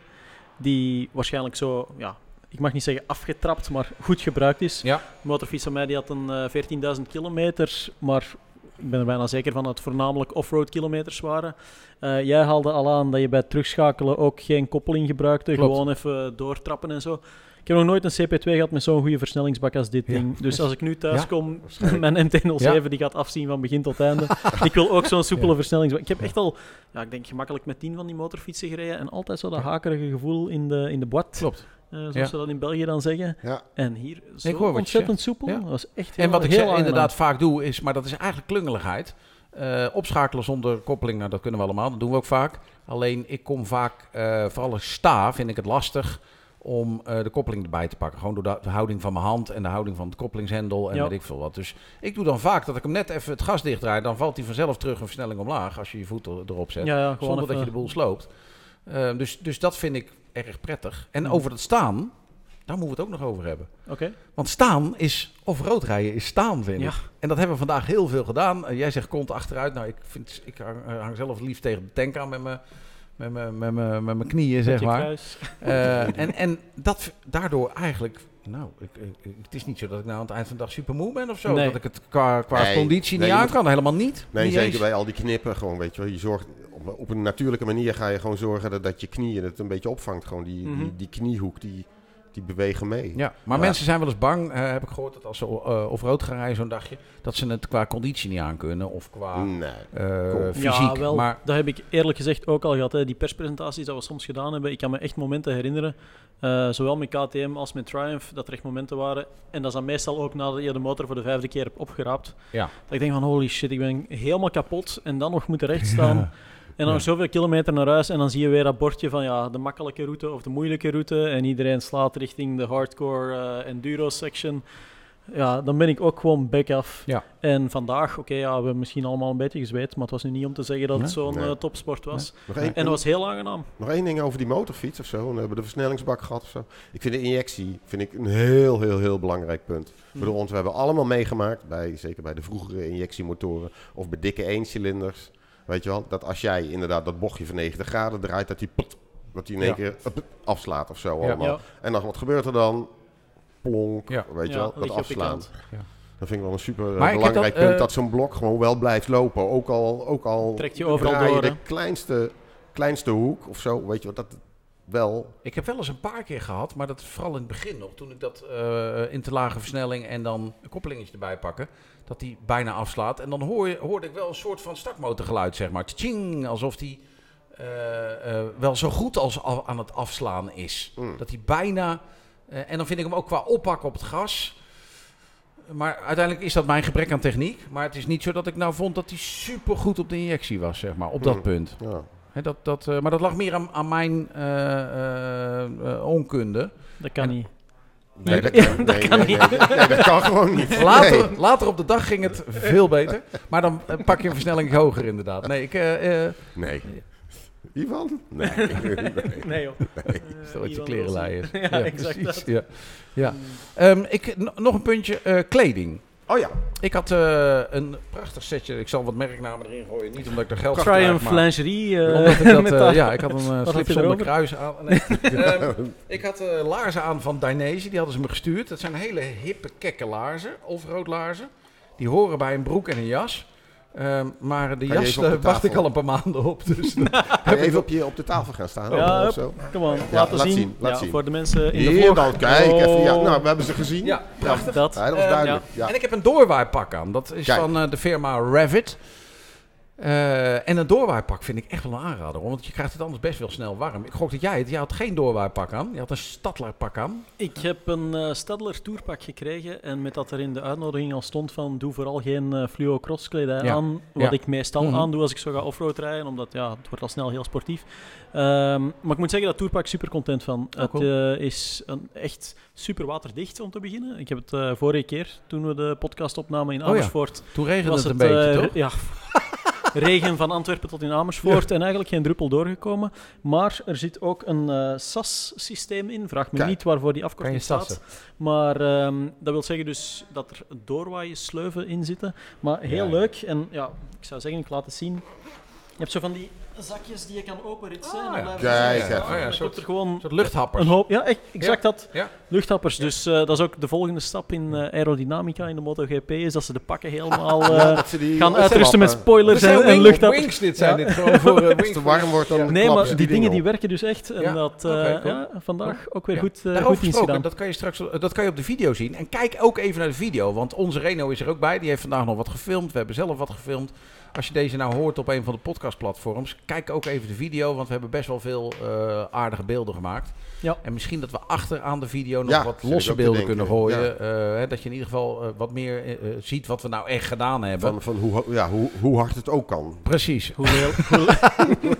die waarschijnlijk zo, ja, ik mag niet zeggen afgetrapt, maar goed gebruikt is. Ja. De motorfiets van mij die had een eh, 14.000 kilometer, maar ik ben er bijna zeker van dat het voornamelijk offroad kilometers waren. Eh, jij haalde al aan dat je bij het terugschakelen ook geen koppeling gebruikte, Klopt. gewoon even doortrappen en zo. Ik heb nog nooit een CP2 gehad met zo'n goede versnellingsbak als dit Ja. ding. Dus als ik nu thuis Ja. kom, mijn MT-07 Ja. die gaat afzien van begin tot einde. ik wil ook zo'n soepele versnellingsbak. Ik heb echt al, ja, ik denk gemakkelijk met 10 van die motorfietsen gereden en altijd zo dat hakerige gevoel in de, in de boîte, Klopt. Eh, zoals Ja. ze dat in België dan zeggen. Ja. En hier zo Ik hoor wat je ontzettend soepel. Ja. Dat was echt heel En wat ik heel inderdaad vaak doe, is, maar dat is eigenlijk klungeligheid. Eh, opschakelen zonder koppeling, nou, dat kunnen we allemaal. Dat doen we ook vaak. Alleen ik kom vaak, eh, vooral als sta, vind ik het lastig om eh, de koppeling erbij te pakken. Gewoon door de, de houding van mijn hand en de houding van het koppelingshendel en Ja. weet ik veel wat. Dus ik doe dan vaak dat ik hem net even het gas dichtdraai. Dan valt hij vanzelf terug een versnelling omlaag als je je voet er- erop zet. Ja, ja, gewoon zonder dat je de boel sloopt. Eh, dus, dus dat vind ik erg prettig. En Mhm. over dat staan, daar moeten we het ook nog over hebben. Oké. Want staan is, of roodrijden is staan, vind Ja. En dat hebben we vandaag heel veel gedaan. Eh, jij zegt kont achteruit. Nou, ik, vind, ik hang, eh, hang zelf liefst tegen de tank aan met mijn, met mijn, met mijn, met mijn knieën, zeg Met je maar. kruis. Eh, en en dat, daardoor eigenlijk... Nou, ik, ik- het is niet zo dat ik nou aan het eind van de dag super moe ben of zo. Nee. Dat ik het qua, qua Nee, conditie nee, niet aan moet- kan. Helemaal niet. Nee, Niet zeker eens. bij al die knippen gewoon, weet je wel. Je zorgt, op, een natuurlijke manier ga je gewoon zorgen dat, dat je knieën het een beetje opvangt. Gewoon die, Mhm. die, die kniehoek, die, die bewegen mee. Ja, maar Ja. mensen zijn wel eens bang, eh, heb ik gehoord, dat als ze uh, of rood gaan rijden zo'n dagje, dat ze het qua conditie niet aan kunnen of qua Nee. eh, Cool. fysiek. Ja, wel, Maar dat heb ik eerlijk gezegd ook al gehad. Hè. Die perspresentaties dat we soms gedaan hebben, ik kan me echt momenten herinneren, eh, zowel met KTM als met Triumph, dat er echt momenten waren. En dat is dan meestal ook nadat je de motor voor de vijfde keer hebt opgeraapt. Ja. Dat ik denk van, holy shit, ik ben helemaal kapot en dan nog moeten rechtstaan. En dan Ja. nog zoveel kilometer naar huis en dan zie je weer dat bordje van ja, de makkelijke route of de moeilijke route. En iedereen slaat richting de hardcore eh, enduro section. Ja, dan ben ik ook gewoon back af. Ja. En vandaag, oké, ja, we hebben misschien allemaal een beetje gezweet, maar het was nu niet om te zeggen dat het zo'n Nee. eh, topsport was. En dat was heel aangenaam. nog één ding over die motorfiets of zo. We hebben de versnellingsbak gehad of zo. Ik vind de injectie vind ik een heel, heel, heel belangrijk punt. Bedoel, want we hebben allemaal meegemaakt, bij, zeker bij de vroegere injectiemotoren of bij dikke eencilinders. Weet je wel, dat als jij inderdaad dat bochtje van 90 graden draait, dat die, pot, dat die in één Ja. keer up, afslaat of zo allemaal. Ja, En dan wat gebeurt er dan? Plonk, Ja. weet je ja, wel, dat afslaan. kant. Dat vind ik wel een super eh, Maar belangrijk dat, punt. eh, dat zo'n blok gewoon wel blijft lopen. Ook al, ook al Trekt je overal draai je door, de kleinste, kleinste hoek of zo. Weet je wat, dat wel... Ik heb wel eens een paar keer gehad, maar dat is vooral in het begin nog. Toen ik dat eh, in te lage versnelling en dan een koppelingetje erbij pakken. Dat die bijna afslaat. En dan hoor je, hoorde ik wel een soort van startmotorgeluid, zeg maar. Tjing, alsof die eh, eh, wel zo goed als al aan het afslaan is. Mm. Dat hij bijna... eh, en dan vind ik hem ook qua oppakken op het gas... Maar uiteindelijk is dat mijn gebrek aan techniek. Maar het is niet zo dat ik nou vond dat hij super goed op de injectie was, zeg maar. Op dat Mm. punt. Ja. Hè, dat, dat, eh, maar dat lag meer aan, aan mijn eh, eh, eh, onkunde. Dat kan En- niet. Nee, dat Ja, kan, dat nee, kan nee, niet. nee, nee, dat kan gewoon niet. Later, Nee. later op de dag ging het veel beter. Maar dan eh, pak je een versnelling hoger inderdaad. Nee, ik... eh eh Nee. Ivan? Nee. nee. Nee joh. stel dat je is. Wilson. Ja, exact dat. Ja. Ja. Ehm, ik, nog een puntje, eh, kleding. Oh ja. Ik had eh, een prachtig setje. Ik zal wat merknamen erin gooien. Niet omdat ik er geld voor Triumph krijg, maar lingerie. eh, omdat ik dat, eh, dat- ja, ik had een eh, slip zonder kruis aan. Nee. Ehm, ik had eh, laarzen aan van Dainese. Die hadden ze me gestuurd. Dat zijn hele hippe, kekke laarzen. Offroad laarzen. Die horen bij een broek en een jas. Ehm, maar de je jas op de eh, wacht ik al een paar maanden op. Dus even op, je, op de tafel gaan staan? Ja, of zo? Come on, Ja, laten laat zien. zien, laat ja, zien. Voor de mensen in de Hier dan, kijk even. Ja, Oh. nou, we hebben ze gezien. ja, prachtig. Dat. Ja, dat was Eh, duidelijk. Ja. En ik heb een doorwaaipak aan. Dat is Kijk. van eh, de firma Revit. Eh, en een doorwaaipak vind ik echt wel een aanrader. Want je krijgt het anders best wel snel warm. Ik gok dat jij het... Jij had geen doorwaaipak aan. Je had een Stadler-pak aan. Ik heb een eh Stadler Tourpak gekregen en met dat er in de uitnodiging al stond van doe vooral geen eh fluo crosskledij Ja. aan, wat Ja. ik meestal Mhm. aandoe als ik zo ga offroad rijden, omdat ja, het wordt al snel heel sportief. Ehm, maar ik moet zeggen dat Tourpak super content van. het cool. is een, echt super waterdicht om te beginnen. Ik heb het vorige keer toen we de podcast opnamen in Oh ja. Amersfoort. Toen regende was het een het beetje, toch? Ja. Regen van Antwerpen tot in Amersfoort en eigenlijk geen druppel doorgekomen. Maar er zit ook een eh, SAS-systeem in. Vraag me Kijk. niet waarvoor die Kan afkorting je staat. Maar ehm, dat wil zeggen dus dat er doorwaaien sleuven in zitten. Maar heel Ja, ja. leuk. En ja, ik zou zeggen, ik laat het zien. Je hebt zo van die zakjes die je kan openritsen. Ah, en dan Kijk even. Oh ja, een komt er gewoon Een soort luchthappers. een hoop. Ja, echt, exact dat. Ja. Luchthappers. Dus eh, dat is ook de volgende stap in eh, aerodynamica in de MotoGP. Is dat ze de pakken helemaal eh, die gaan uitrusten met spoilers en, en luchthappers. Wings dit zijn Ja. dit gewoon voor uh, Als het te warm wordt, dan Nee, maar die dingen die werken dus echt. En Ja, dat eh, oké, cool. ja, vandaag ook weer Ja. goed, goed Daarover dienst gesproken, gedaan. dat kan je straks dat kan je op de video zien. En kijk ook even naar de video, want onze Reno is er ook bij. Die heeft vandaag nog wat gefilmd. We hebben zelf wat gefilmd. Als je deze nou hoort op een van de podcastplatforms, kijk ook even de video, want we hebben best wel veel eh, aardige beelden gemaakt. Ja. En misschien dat we achter aan de video nog Ja, wat losse beelden kunnen gooien. Eh, hè, dat je in ieder geval eh, wat meer ziet wat we nou echt gedaan hebben. Van, van hoe, ja, hoe, hoe hard het ook kan. Precies. Hoeveel,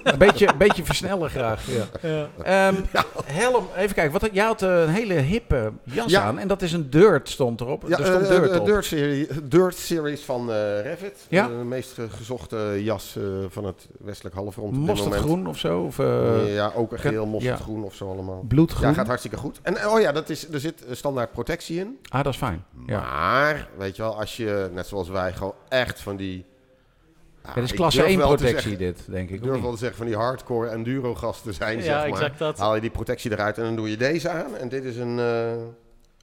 Een beetje, een beetje versnellen graag. Ja. ja. Ehm, Helm, even kijken. Wat, had- jij had een hele hippe jas Ja. aan en dat is een Dirt stond erop. Ja, er stond Dirt de op. Dirt, serie, Dirt Series van eh Revit. Ja. De meest gezochte jas eh, van het westelijk halfrond op dit moment. Mosterdgroen of zo? Of, eh, ja, ook een ge- geel mosterdgroen of zo allemaal. bloedgroen? Ja, gaat hartstikke goed. En oh ja, dat is, er zit standaard protectie in. Ah, dat is fijn. Ja. Maar, weet je wel, als je, net zoals wij, gewoon echt van die... Ja, dit is ik klasse durf 1 wel te protectie zeggen- dit, denk ik. Ik durf wel te zeggen van die hardcore enduro gasten zijn, Ja, zeg maar. exact dat. Haal je die protectie eruit en dan doe je deze aan. En dit is een... eh,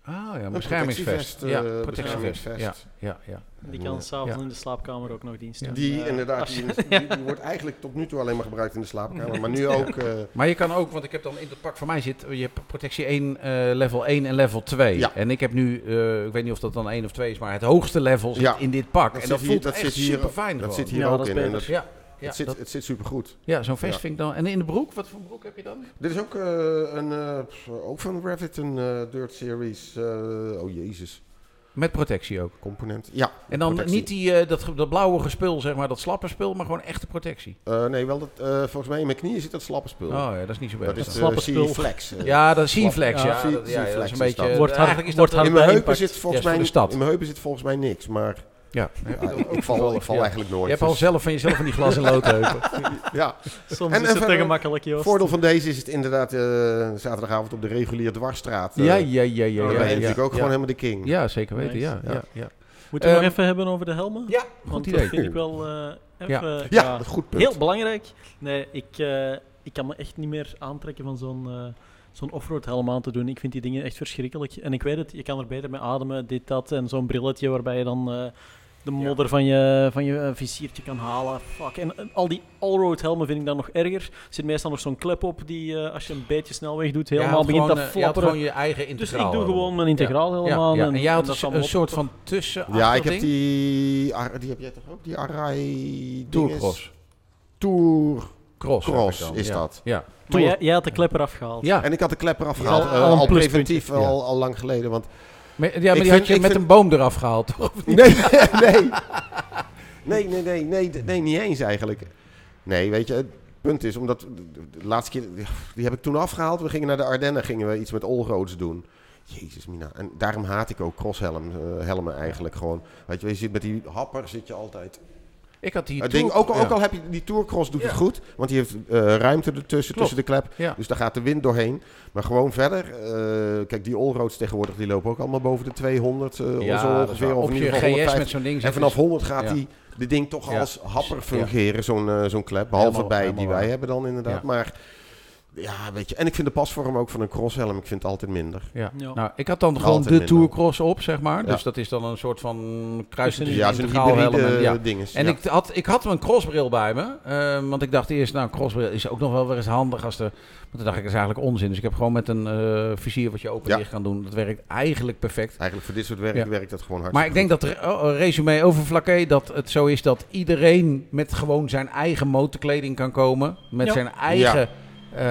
Ah ja, een beschermingsvest. protectievest, eh, ja. Ja, beschermingsvest. ja, ja. Die kan s'avonds Ja. in de slaapkamer ook nog dienst doen. Die Eh, inderdaad, die, je- die, die wordt eigenlijk tot nu toe alleen maar gebruikt in de slaapkamer. Maar nu ook... eh, Maar je kan ook, want ik heb dan in het pak van mij zit, je hebt protectie 1, eh, level 1 en level 2. Ja. En ik heb nu, eh, ik weet niet of dat dan 1 of 2 is, maar het hoogste level zit Ja. in dit pak. Dat en zit dat hier- voelt dat echt zit hier- super fijn dat zit hier Ja, ook dat is in. Dat, Ja, ja, het, zit, dat- het zit super goed. ja zo'n vest Ja. vind ik dan. En in de broek, wat voor broek heb je dan? Dit is ook, eh, een, eh, ook van Revit, een eh, Dirt Series. eh, oh jezus, Met protectie ook. component. Ja. En dan protectie. niet die, eh, dat, dat blauwe gespul, zeg maar, dat slappe spul, maar gewoon echte protectie. Eh, nee, wel dat, eh, volgens mij in mijn knieën zit dat slappe spul. Oh ja, dat is niet zo dat best. is slappe spul. C-Flex. eh. ja, dat is C-Flex, Ja, dat, ja, ja, dat is een beetje... dat. Wordt hard- eigenlijk is wordt dat hard in, een- mijn heupen zit volgens mij, in mijn heupen zit volgens mij niks, maar Ja, ja, ik val, ik val Ja. eigenlijk nooit. Je hebt al dus- zelf van jezelf van die glas- en loodheupen. ja. Soms En- is en het te verder- gemakkelijk, Joost. voordeel van deze is het inderdaad eh, zaterdagavond op de reguliere dwarsstraat. eh, Ja, ja, ja, ja. ja, dan ben je ja, natuurlijk ook ja. gewoon helemaal de king. Ja, zeker weten, Nice. ja. ja. Ja. ja. Moeten we nog Ehm, even hebben over de helmen? Ja, goed Want idee. dat vind ik wel eh, even... Ja, ja, goed punt. Heel belangrijk. Nee, ik, eh, ik kan me echt niet meer aantrekken van zo'n eh, zo'n offroad helm aan te doen. Ik vind die dingen echt verschrikkelijk. En ik weet het, je kan er beter mee ademen, dit, dat. En zo'n brilletje waarbij je dan eh, de modder van je, van je eh, viziertje kan halen. Fuck. En, en al die allroad helmen vind ik dan nog erger. Er zit meestal nog zo'n klep op die, eh, als je een beetje snelweg doet, helemaal begint gewoon, te eh, je had flapperen. gewoon je eigen Dus integraal. ik doe helm. gewoon mijn integraal Ja, helemaal. En jij had dus een soort van tussen. Ja, ik heb die... Ar- Die heb jij toch ook? Die Arai... Tourcross. Tour Cross, Cross is ja. dat. Ja. Maar jij, jij had de klepper afgehaald. Ja. En ik had de klepper afgehaald. Ja, eh, al preventief, Ja. al, al lang geleden. Want Maar, ja, maar die vind- had je met vind- een boom eraf gehaald, toch? Nee, nee. Nee, nee, nee, nee, d- nee, niet eens eigenlijk. Nee, weet je, het punt is, omdat de, laatste keer, die heb ik toen afgehaald. We gingen naar de Ardennen, gingen we iets met allroads doen. Jezus, Mina. En daarom haat ik ook crosshelm, eh, helmen eigenlijk gewoon. Weet je, je zit met die happer, zit je altijd. Ik had die ding, ook, al, ja. ook al heb je die Tourcross doet Ja. het goed, want die heeft eh, ruimte ertussen, Klopt. tussen de klep. Ja. Dus daar gaat de wind doorheen. Maar gewoon verder, eh, kijk, die allroads tegenwoordig, die lopen ook allemaal boven de 200, eh Ja, zo ongeveer. Of Op in je ieder geval GS 150. met zo'n ding En vanaf is- 100 gaat ja. die de ding toch Ja. als happer Ja. fungeren, zo'n eh, zo'n klep. Behalve Helemaal- bij helemaal die wij waar. hebben dan inderdaad. Ja. Maar ja, weet je. En ik vind de pasvorm ook van een crosshelm, ik vind het altijd minder. Ja. Ja. Nou, ik had dan gewoon de minder. Tourcross op, zeg maar. Ja. Dus dat is dan een soort van kruis Ja, hybride en- ja. dinges. En ja. ik, had, ik had een crossbril bij me. ehm, want ik dacht eerst, nou, crossbril is ook nog wel weer eens handig. Als de, maar toen dacht ik, dat is eigenlijk onzin. Dus ik heb gewoon met een eh vizier wat je open Ja. dicht kan doen. Dat werkt eigenlijk perfect. Eigenlijk voor dit soort werk Ja. werkt dat gewoon hard. Maar ik denk dat, er, oh, resume over Vlakke, dat het zo is dat iedereen met gewoon zijn eigen motorkleding kan komen. Met Ja. zijn eigen eh,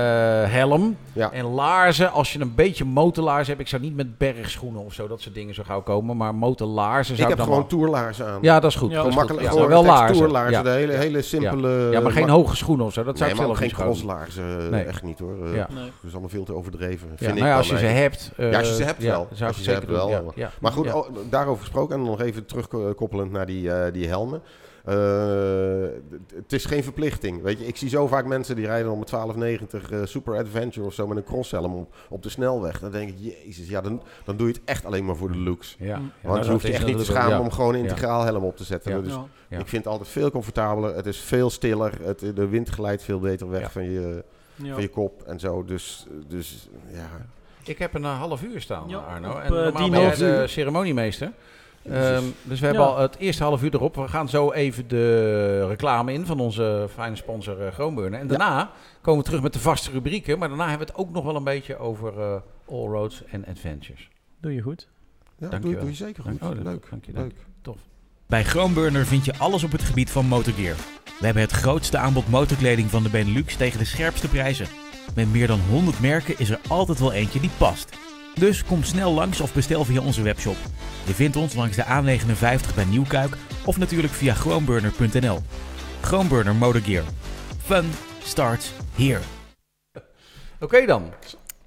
helm. Ja. En laarzen, als je een beetje motorlaarzen hebt. Ik zou niet met bergschoenen of zo, dat soort dingen zo gauw komen. Maar motorlaarzen Ik zou heb dan gewoon wel- tourlaarzen aan. Ja, dat is goed. Ja, dat gewoon is makkelijk, goed. Ja, gewoon wel laarzen. de hele, hele simpele... ja, maar geen hoge schoenen of zo. Dat zou Nee, ik zelf geen crosslaarzen, Nee. echt niet hoor. Eh, Ja. Nee. Dat is allemaal veel te overdreven, Ja, vind nou ik ja, als je ze hebt. eh, Ja, als je ze hebt ja, wel. zou Als ik je ze zeker hebt wel. Maar goed, oh, daarover gesproken en dan nog even terugkoppelend naar die, eh, die helmen. Eh, het is geen verplichting. Weet je, ik zie zo vaak mensen die rijden om een 1290 eh, Super Adventure of zo met een crosshelm op, op de snelweg. Dan denk ik, jezus, ja, dan, dan doe je het echt alleen maar voor de looks. Ja. Ja, Want nou, je hoeft je echt niet te schamen ja. om gewoon een integraal helm op te zetten. Ja. Dus. Ik vind het altijd veel comfortabeler. Het is veel stiller. Het, de wind glijdt veel beter weg Ja. van, je, Ja. van je kop en zo. Dus, dus ja, Ik heb een eh, half uur staan, Ja, Arno. op, En normaal die ben jij de ceremoniemeester. Ehm, dus we hebben Ja. al het eerste half uur erop. We gaan zo even de reclame in van onze fijne sponsor uh, Groenburner. En daarna komen we terug met de vaste rubrieken. Maar daarna hebben we het ook nog wel een beetje over eh all roads en adventures. Doe je goed. ja doe, Dankjewel. doe je zeker goed. Dank- oh, leuk, dank je, leuk. dank Tof. Bij Groenburner vind je alles op het gebied van motorgear. We hebben het grootste aanbod motorkleding van de Benelux tegen de scherpste prijzen. Met meer dan 100 merken is er altijd wel eentje die past. Dus kom snel langs of bestel via onze webshop. Je vindt ons langs de A59 bij Nieuwkuik of natuurlijk via groenburner.nl. Groenburner Motorgear. Fun starts here. Oké dan.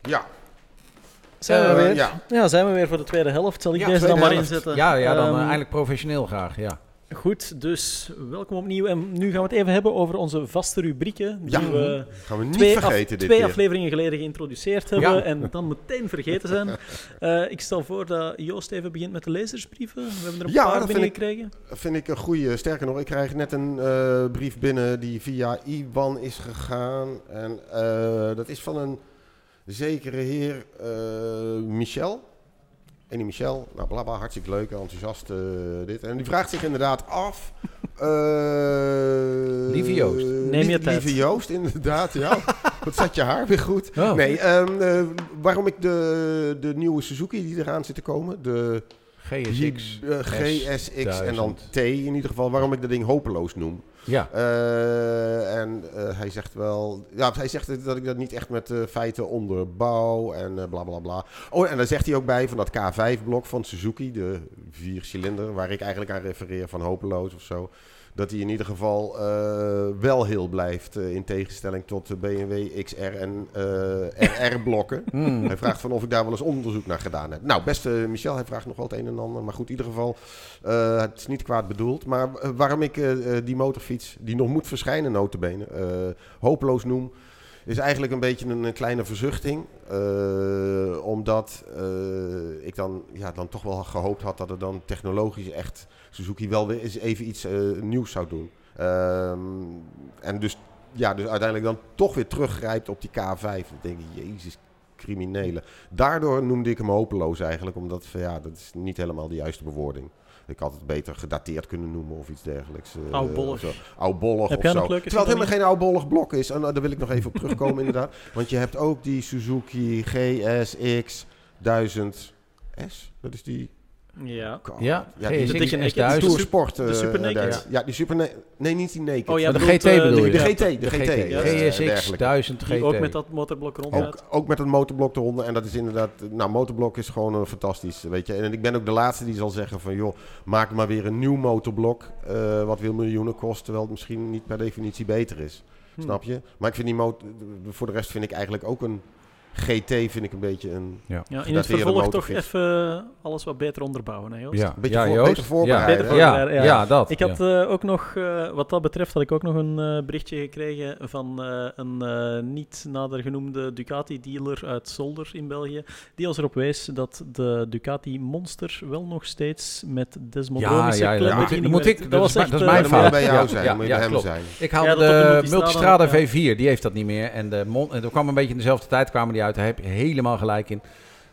Ja, Zijn we Eh, weer? ja. Ja. zijn we weer voor de tweede helft. Zal ik Ja, deze dan maar inzetten? Ja, ja dan eh, Ehm, eindelijk professioneel graag. Ja. Goed, dus welkom opnieuw. En nu gaan we het even hebben over onze vaste rubrieken. Die Ja. we gaan we niet twee, af- vergeten dit twee keer. afleveringen geleden geïntroduceerd hebben Ja. en dan meteen vergeten zijn. Eh, ik stel voor dat Joost even begint met de lezersbrieven. We hebben er een Ja, paar dat ik- binnengekregen. vind ik een goede. Sterker nog, ik krijg net een eh, brief binnen die via IBAN is gegaan. En eh, dat is van een zekere heer Michel. En die Michel, nou blabla, hartstikke leuk, enthousiast eh, dit. En die vraagt zich inderdaad af... eh, Lieve Joost. Neem je tijd. Lieve Joost, inderdaad, ja. Wat zat je haar weer goed. Oh. Nee, ehm, eh, waarom ik de, de nieuwe Suzuki die eraan zit te komen, de GSX. GSX en dan 1000. T in ieder geval, waarom ik dat ding hopeloos noem. Ja. Eh, en eh, hij zegt wel, ja, hij zegt dat ik dat niet echt met eh, feiten onderbouw en eh, bla bla bla. Oh, en daar zegt hij ook bij van dat K5-blok van Suzuki, de viercilinder, waar ik eigenlijk aan refereer van hopeloos of zo. Dat hij in ieder geval eh, wel heel blijft eh, in tegenstelling tot de BMW XR en eh, RR-blokken. Hmm. Hij vraagt van of ik daar wel eens onderzoek naar gedaan heb. Nou, beste Michel, hij vraagt nog wel het een en ander. Maar goed, in ieder geval, het is niet kwaad bedoeld. Maar waarom ik die motorfiets, die nog moet verschijnen notabene, eh hopeloos noem... is eigenlijk een beetje een, een kleine verzuchting. Eh, omdat eh, ik dan, ja, dan toch wel gehoopt had dat er dan technologisch echt... Suzuki wel weer eens even iets eh, nieuws zou doen. Ehm, en dus, ja, dus uiteindelijk dan toch weer teruggrijpt op die K5. Dan denk ik, jezus criminelen. Daardoor noemde ik hem hopeloos eigenlijk, omdat ja, dat is niet helemaal de juiste bewoording. Ik had het beter gedateerd kunnen noemen of iets dergelijks. eh, Oudbollig. of zo. Oudbollig Heb of zo. Terwijl het helemaal geen oudbollig blok is. En eh, daar wil ik nog even op terugkomen inderdaad. Want je hebt ook die Suzuki GSX 1000S. Dat is die... Ja. Ja, Ja, die- dikke S1000. naked. Tour Sport. de eh, Super Naked? daar. Ja, die Super Nee, niet die Naked. Oh ja, de GT bedoel je? de. GT. De GT. GSX dergelijke. 1000 GT. Die ook met dat motorblok rondrijdt. Ook, ook met een motorblok eronder. En dat is inderdaad... Nou, motorblok is gewoon een fantastisch, weet je. En ik ben ook de laatste die zal zeggen van... joh, maak maar weer een nieuw motorblok... eh, wat wil miljoenen kost... terwijl het misschien niet per definitie beter is. Hm. Snap je? Maar ik vind die motor... Voor de rest vind ik eigenlijk ook een... GT vind ik een beetje een... Ja, in het vervolg toch even alles wat beter onderbouwen, hè Joost? Ja, Een beetje ja, voor- Joost. beter voorbereiden. Ja, Beter ja, voorbereiden, ja. ja, dat. Ik had eh, ook nog, eh, wat dat betreft, had ik ook nog een eh, berichtje gekregen van eh, een eh, niet nader genoemde Ducati-dealer uit Zolder in België, die ons erop wees dat de Ducati Monster wel nog steeds met desmodromische Ja, ja, ja. klembediening Moet ik- dat is mijn- echt, dat is eh, mijn fout. bij jou Ja, zijn. ja, moet je ja, bij hem klopt. zijn. Ik haalde Ja, dat op de Multistrada, Multistrada ja. V4, die heeft dat niet meer. En de Mon en er kwam een beetje in dezelfde tijd kwamen die uit. Daar heb je helemaal gelijk in.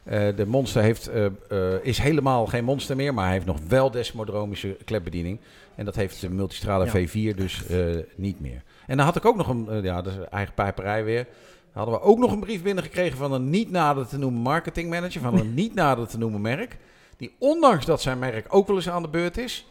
Eh, de Monster heeft, eh, eh, is helemaal geen Monster meer, maar hij heeft nog wel desmodromische klepbediening. En dat heeft de Multistrada Ja. V4 dus niet meer. En dan had ik ook nog een, ja, dat is eigen pijperij weer. Hadden we ook nog een brief binnengekregen van een niet nader te noemen marketingmanager, van een niet nader te noemen merk. Die ondanks dat zijn merk ook wel eens aan de beurt is,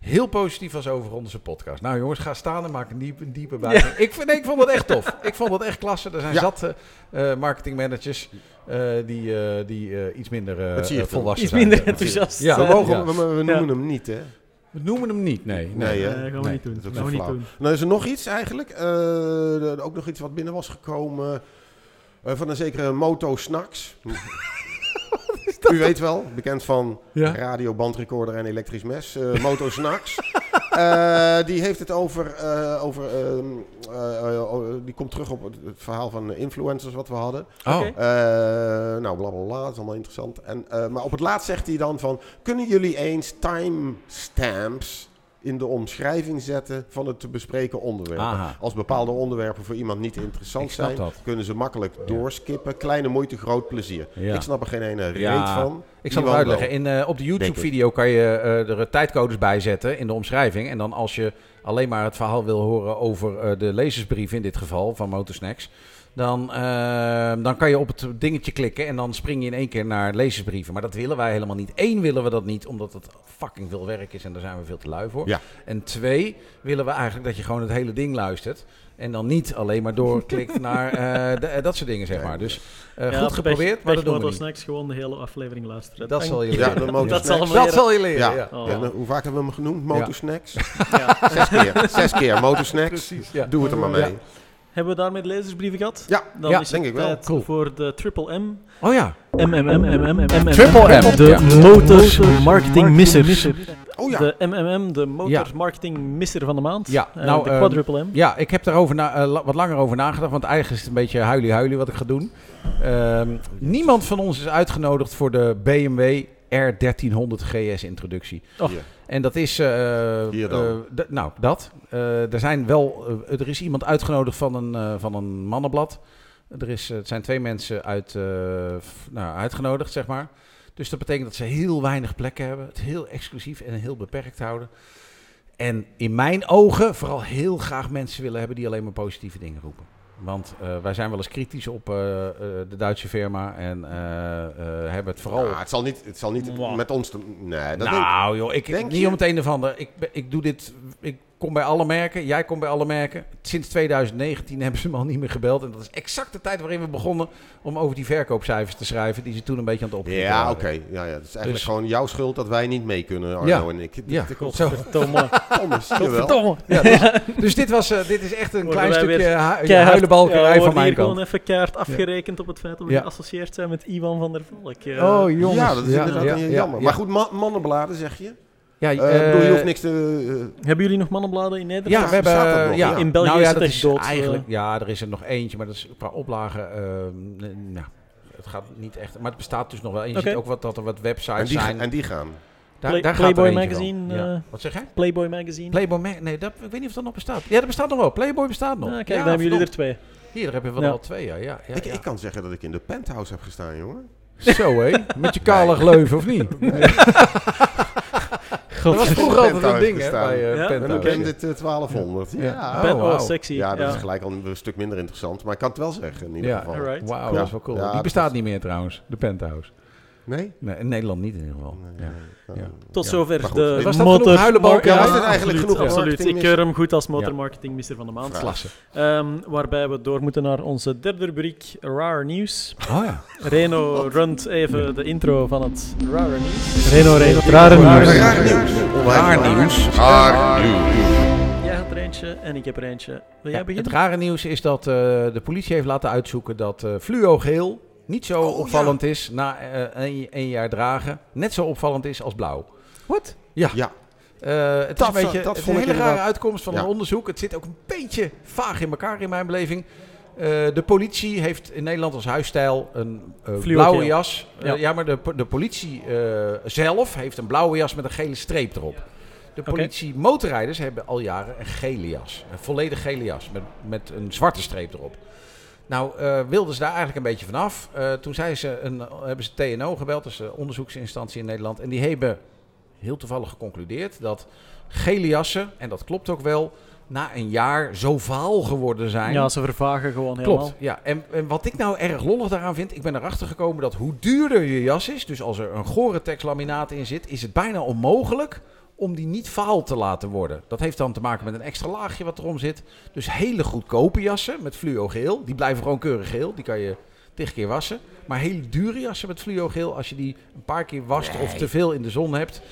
heel positief was over onze podcast. Nou jongens, ga staan en maak een diepe, een diepe buiging. Ik, nee, ik vond het echt tof. Ik vond het echt klasse. Er zijn Ja. zat eh, eh, marketingmanagers eh, die, eh, die eh, iets minder Dat zie je veel. volwassen iets zijn. minder enthousiast. Ja, We, mogen, Ja. we, we noemen hem niet, hè? We noemen hem niet, nee. Nee, gaan we Nee, niet doen. dat is ook gaan we zo niet doen. Nou, is er nog iets eigenlijk? Eh, er- ook nog iets wat binnen was gekomen. eh, van een zekere Moto Snacks. U weet wel, bekend van Ja. radio, bandrecorder en elektrisch mes. eh, Moto Snacks. Eh, die heeft het over. eh, over ehm, eh, eh, oh, die komt terug op het, verhaal van influencers wat we hadden. Oh, Oké. Eh, nou, bla bla bla, dat is allemaal interessant. En, eh, maar op het laatst zegt hij dan van... Kunnen jullie eens timestamps in de omschrijving zetten van het te bespreken onderwerp? Aha. Als bepaalde onderwerpen voor iemand niet interessant zijn... dat. kunnen ze makkelijk doorskippen. Kleine moeite, groot plezier. Ja. Ik snap er geen ene Ja, reet van. Ik zal het uitleggen. In, eh, op de. YouTube-video kan je eh, er tijdcodes bij zetten in de omschrijving. En dan als je alleen maar het verhaal wil horen over eh, de lezersbrief in dit geval van Motorsnacks... Dan, eh, dan kan je op het dingetje klikken en dan spring je in één keer naar lezersbrieven. Maar dat willen wij helemaal niet. Eén willen we dat niet, omdat het fucking veel werk is en daar zijn we veel te lui voor. Ja. En twee willen we eigenlijk dat je gewoon het hele ding luistert. En dan niet alleen maar doorklikt naar eh, de- eh, dat soort dingen, zeg maar. Dus eh, Ja, goed geprobeerd, maar dat doen we niet. Snacks gewoon de hele aflevering luisteren. Dat zal je Ja, leren. Dat zal Dat zal je leren, Ja. ja. Oh. Ja, hoe vaak hebben we hem genoemd? Motorsnacks? Ja. Zes keer. Zes keer Motorsnacks. Doe het er maar mee. Ja. Hebben we daarmee de lezersbrieven gehad? Ja, Dan Ja, is denk het ik wel. tijd Cool. voor de Triple M. Oh ja. MMM, MMM, MMM. Triple M, De ja. Motors Marketing Misser. Oh ja. De MMM, de Motors Ja. Marketing Misser van de maand. Ja, Eh, nou, de ehm, Quadruple M. Ja, ik heb daarover eh, wat langer over nagedacht, want eigenlijk is het een beetje huilie-huilie wat ik ga doen. Ehm, niemand van ons is uitgenodigd voor de BMW R1300 GS introductie. Och. En dat is... eh, Hier dan. eh, nou, dat. Eh, er zijn wel... er is iemand uitgenodigd van een, van een mannenblad. Er is, het zijn twee mensen uit, f- nou, uitgenodigd, zeg maar. Dus dat betekent dat ze heel weinig plekken hebben. Het heel exclusief en heel beperkt houden. En in mijn ogen vooral heel graag mensen willen hebben die alleen maar positieve dingen roepen. Want eh, wij zijn wel eens kritisch op eh, eh, de Duitse firma en eh, eh, hebben het vooral... Ja, het zal niet, het zal niet met ons... Te, nee, dat denk nou joh, ik, denk niet je? om het een of ander. Ik, ik doe dit, ik kom bij alle merken, jij komt bij alle merken. Sinds 2019 hebben ze me al niet meer gebeld. En dat is exact de tijd waarin we begonnen om over die verkoopcijfers te schrijven, die ze toen een beetje aan het opkrikken Ja, oké. Ja, ja. Het is eigenlijk Dus- gewoon jouw schuld dat wij niet mee kunnen, Arno Ja. en ik. Ja, klopt. Zo. Ja, dus, dus dit, was, eh, dit is echt een Worden klein stukje hu- Keihard- huilenbalkerij ja, van mijn kant. gewoon even keihard afgerekend op het feit dat we geassocieerd zijn met Iwan van der Valk. Eh, Oh jongens. Ja, dat is inderdaad ja, jammer. ja. Maar goed, ma- mannenbladen zeg je? Ja, ik bedoel, je eh, hoeft niks te... eh, Hebben jullie nog mannenbladen in Nederland? Ja, we hebben nog? ja, Ja. In België nou, is ja, het dat is dood, Eigenlijk, ja, er is er nog eentje, maar dat is qua oplagen. ehm, nee, nou, het gaat niet echt. Maar het bestaat dus nog wel. En je ziet ook wat, dat er wat en, websites die, zijn. en die gaan. daar, Play- daar gaat Playboy. Magazine, Ja. Wat zeg jij? Playboy Magazine. Playboy Nee, dat, ik weet niet of dat nog bestaat. Ja, dat bestaat nog wel. Playboy bestaat nog. Ah, kijk, dan hebben jullie er twee. Hier, daar hebben we Ja. al twee, ja. ja, ja, ik, ja. ik kan zeggen dat ik in de penthouse heb gestaan, jongen. Zo, hé. Met je kale gleuven, of niet? Dat was vroeger altijd een ding, hè, bij eh, dit eh, 1200. Ja, Oh, sexy. ja, dat ja. is gelijk al een stuk minder interessant. Maar ik kan het wel zeggen, in ieder Ja. geval. Wauw, Ja. dat is wel cool. Ja, Die bestaat is- niet meer trouwens, de penthouse. Nee? Nee, in Nederland niet in ieder geval. Nee, Ja. nee. Ja. Tot zover de was dat motor... genoeg huilenbalk? Ja, dit eigenlijk absoluut, genoeg absoluut. Ik keur hem goed als motormarketingmister van de maand. Klasse. Ehm, waarbij we door moeten naar onze derde rubriek, Rare Nieuws. Oh ja. Reno runt even de intro van het Rare Nieuws. Reno, Reno, het Rare Nieuws. nieuws. Raar nieuws. Raar nieuws. Jij had er eentje en ik heb er eentje. Wil jij Ja, het beginnen? rare nieuws is dat eh, de politie heeft laten uitzoeken dat eh fluogeel niet zo Oh, opvallend is na eh, een, een jaar dragen. Net zo opvallend is als blauw. Wat? Ja. Ja. Eh, het Dat is een beetje dat het een hele rare inderdaad- uitkomst van Ja. een onderzoek. Het zit ook een beetje vaag in elkaar in mijn beleving. Eh, de politie heeft in Nederland als huisstijl een eh, blauwe jas. Eh, Ja. ja. maar de, de politie eh, zelf heeft een blauwe jas met een gele streep erop. De politie motorrijders hebben al jaren een gele jas. Een volledig gele jas met, met een zwarte streep erop. Nou, eh, wilden ze daar eigenlijk een beetje vanaf. Eh toen zei ze een, hebben ze TNO gebeld, dat is een onderzoeksinstantie in Nederland. En die hebben heel toevallig geconcludeerd dat gele jassen, en dat klopt ook wel, na een jaar zo vaal geworden zijn. Ja, ze vervagen gewoon helemaal. Klopt, ja. En, en wat ik nou erg lollig daaraan vind, ik ben erachter gekomen dat hoe duurder je jas is, dus als er een Gore-Tex laminaat in zit, is het bijna onmogelijk om die niet vaal te laten worden. Dat heeft dan te maken met een extra laagje wat erom zit. Dus hele goedkope jassen met fluogeel, die blijven gewoon keurig geel, die kan je tig keer wassen. Maar hele dure jassen met fluogeel, als je die een paar keer wast of te veel in de zon hebt,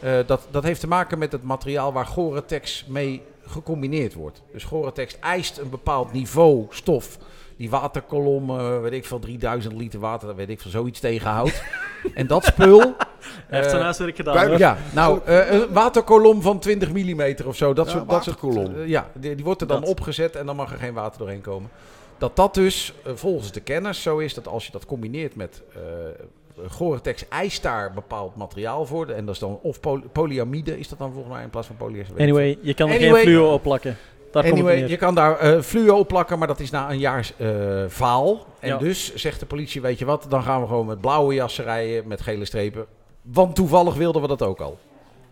eh, dat, dat heeft te maken met het materiaal waar Gore-Tex mee gecombineerd wordt. Dus Gore-Tex eist een bepaald niveau stof. Die waterkolom, eh, weet ik veel, 3000 liter water, daar weet ik veel, zoiets tegenhoudt. en dat spul... Zijn eh, huiswerk gedaan. hoor. ja, nou, eh, een waterkolom van 20 mm of zo. Dat Ja, soort, dat soort waterkolom. eh, ja, die, die wordt er dan Dat. opgezet en dan mag er geen water doorheen komen. Dat dat dus volgens de kenners zo is dat als je dat combineert met eh Gore-Tex eist daar bepaald materiaal voor. En dat is dan of poly- polyamide is dat dan volgens mij in plaats van polyester. ik Anyway, je kan er Anyway. geen fluo op plakken. Daar Anyway, je kan daar eh fluo op plakken, maar dat is na een jaar eh, vaal. En Ja. dus zegt de politie, weet je wat, dan gaan we gewoon met blauwe jassen rijden met gele strepen. Want toevallig wilden we dat ook al.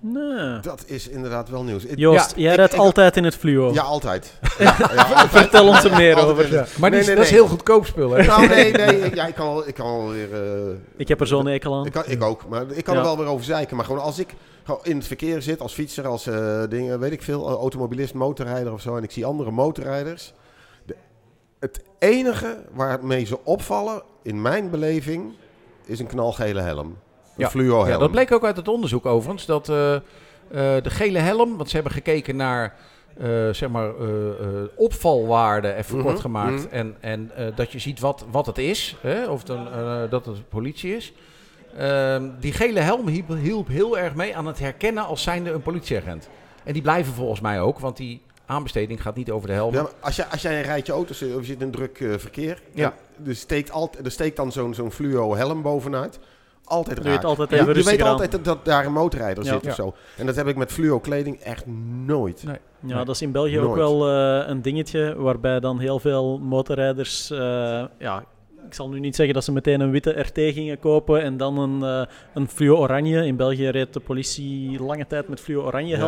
Nee. Dat is inderdaad wel nieuws. Ik- Joost, Ja, jij ik- altijd in het fluo. Ja, altijd. ja, ja, altijd. Vertel ons er meer Altijd. over. Maar Nee, die nee, dat is heel goedkoop spul, hè? Nou, nee, nee. Ja, ik kan wel, ik kan wel weer... eh, Ik heb er zo'n ekel aan. Ik, kan, ik ook, maar ik kan Ja. er wel weer over zeiken. Maar gewoon als ik gewoon in het verkeer zit, als fietser, als eh, dingen, weet ik veel, eh, automobilist, motorrijder of zo, en ik zie andere motorrijders. De, het enige waarmee ze opvallen, in mijn beleving, is een knalgele helm. Ja. dat bleek ook uit het onderzoek overigens. Dat eh, eh, de gele helm, want ze hebben gekeken naar eh, zeg maar, eh, opvalwaarde, even Mhm, kort gemaakt. mhm. En, en dat je ziet wat, wat het is, hè, of eh, dat het politie is. Ehm, die gele helm hielp, hielp heel erg mee aan het herkennen als zijnde een politieagent. En die blijven volgens mij ook, want die aanbesteding gaat niet over de helm. Ja, als, jij, als jij een rijtje auto's zit, of je zit in druk verkeer, Ja. er, steekt altijd, er steekt dan zo'n zo'n fluo helm bovenuit. Altijd Je raak. weet altijd Ja, even je weet rustiger aan. altijd dat, dat daar een motorrijder Ja. zit Ja. of zo. En dat heb ik met fluo kleding echt nooit. Nee. Ja, Nee. dat is in België ook wel eh, een dingetje waarbij dan heel veel motorrijders, eh, ja, ik zal nu niet zeggen dat ze meteen een witte RT gingen kopen en dan een, eh een fluo oranje. In België reed de politie lange tijd met fluo oranje Ja.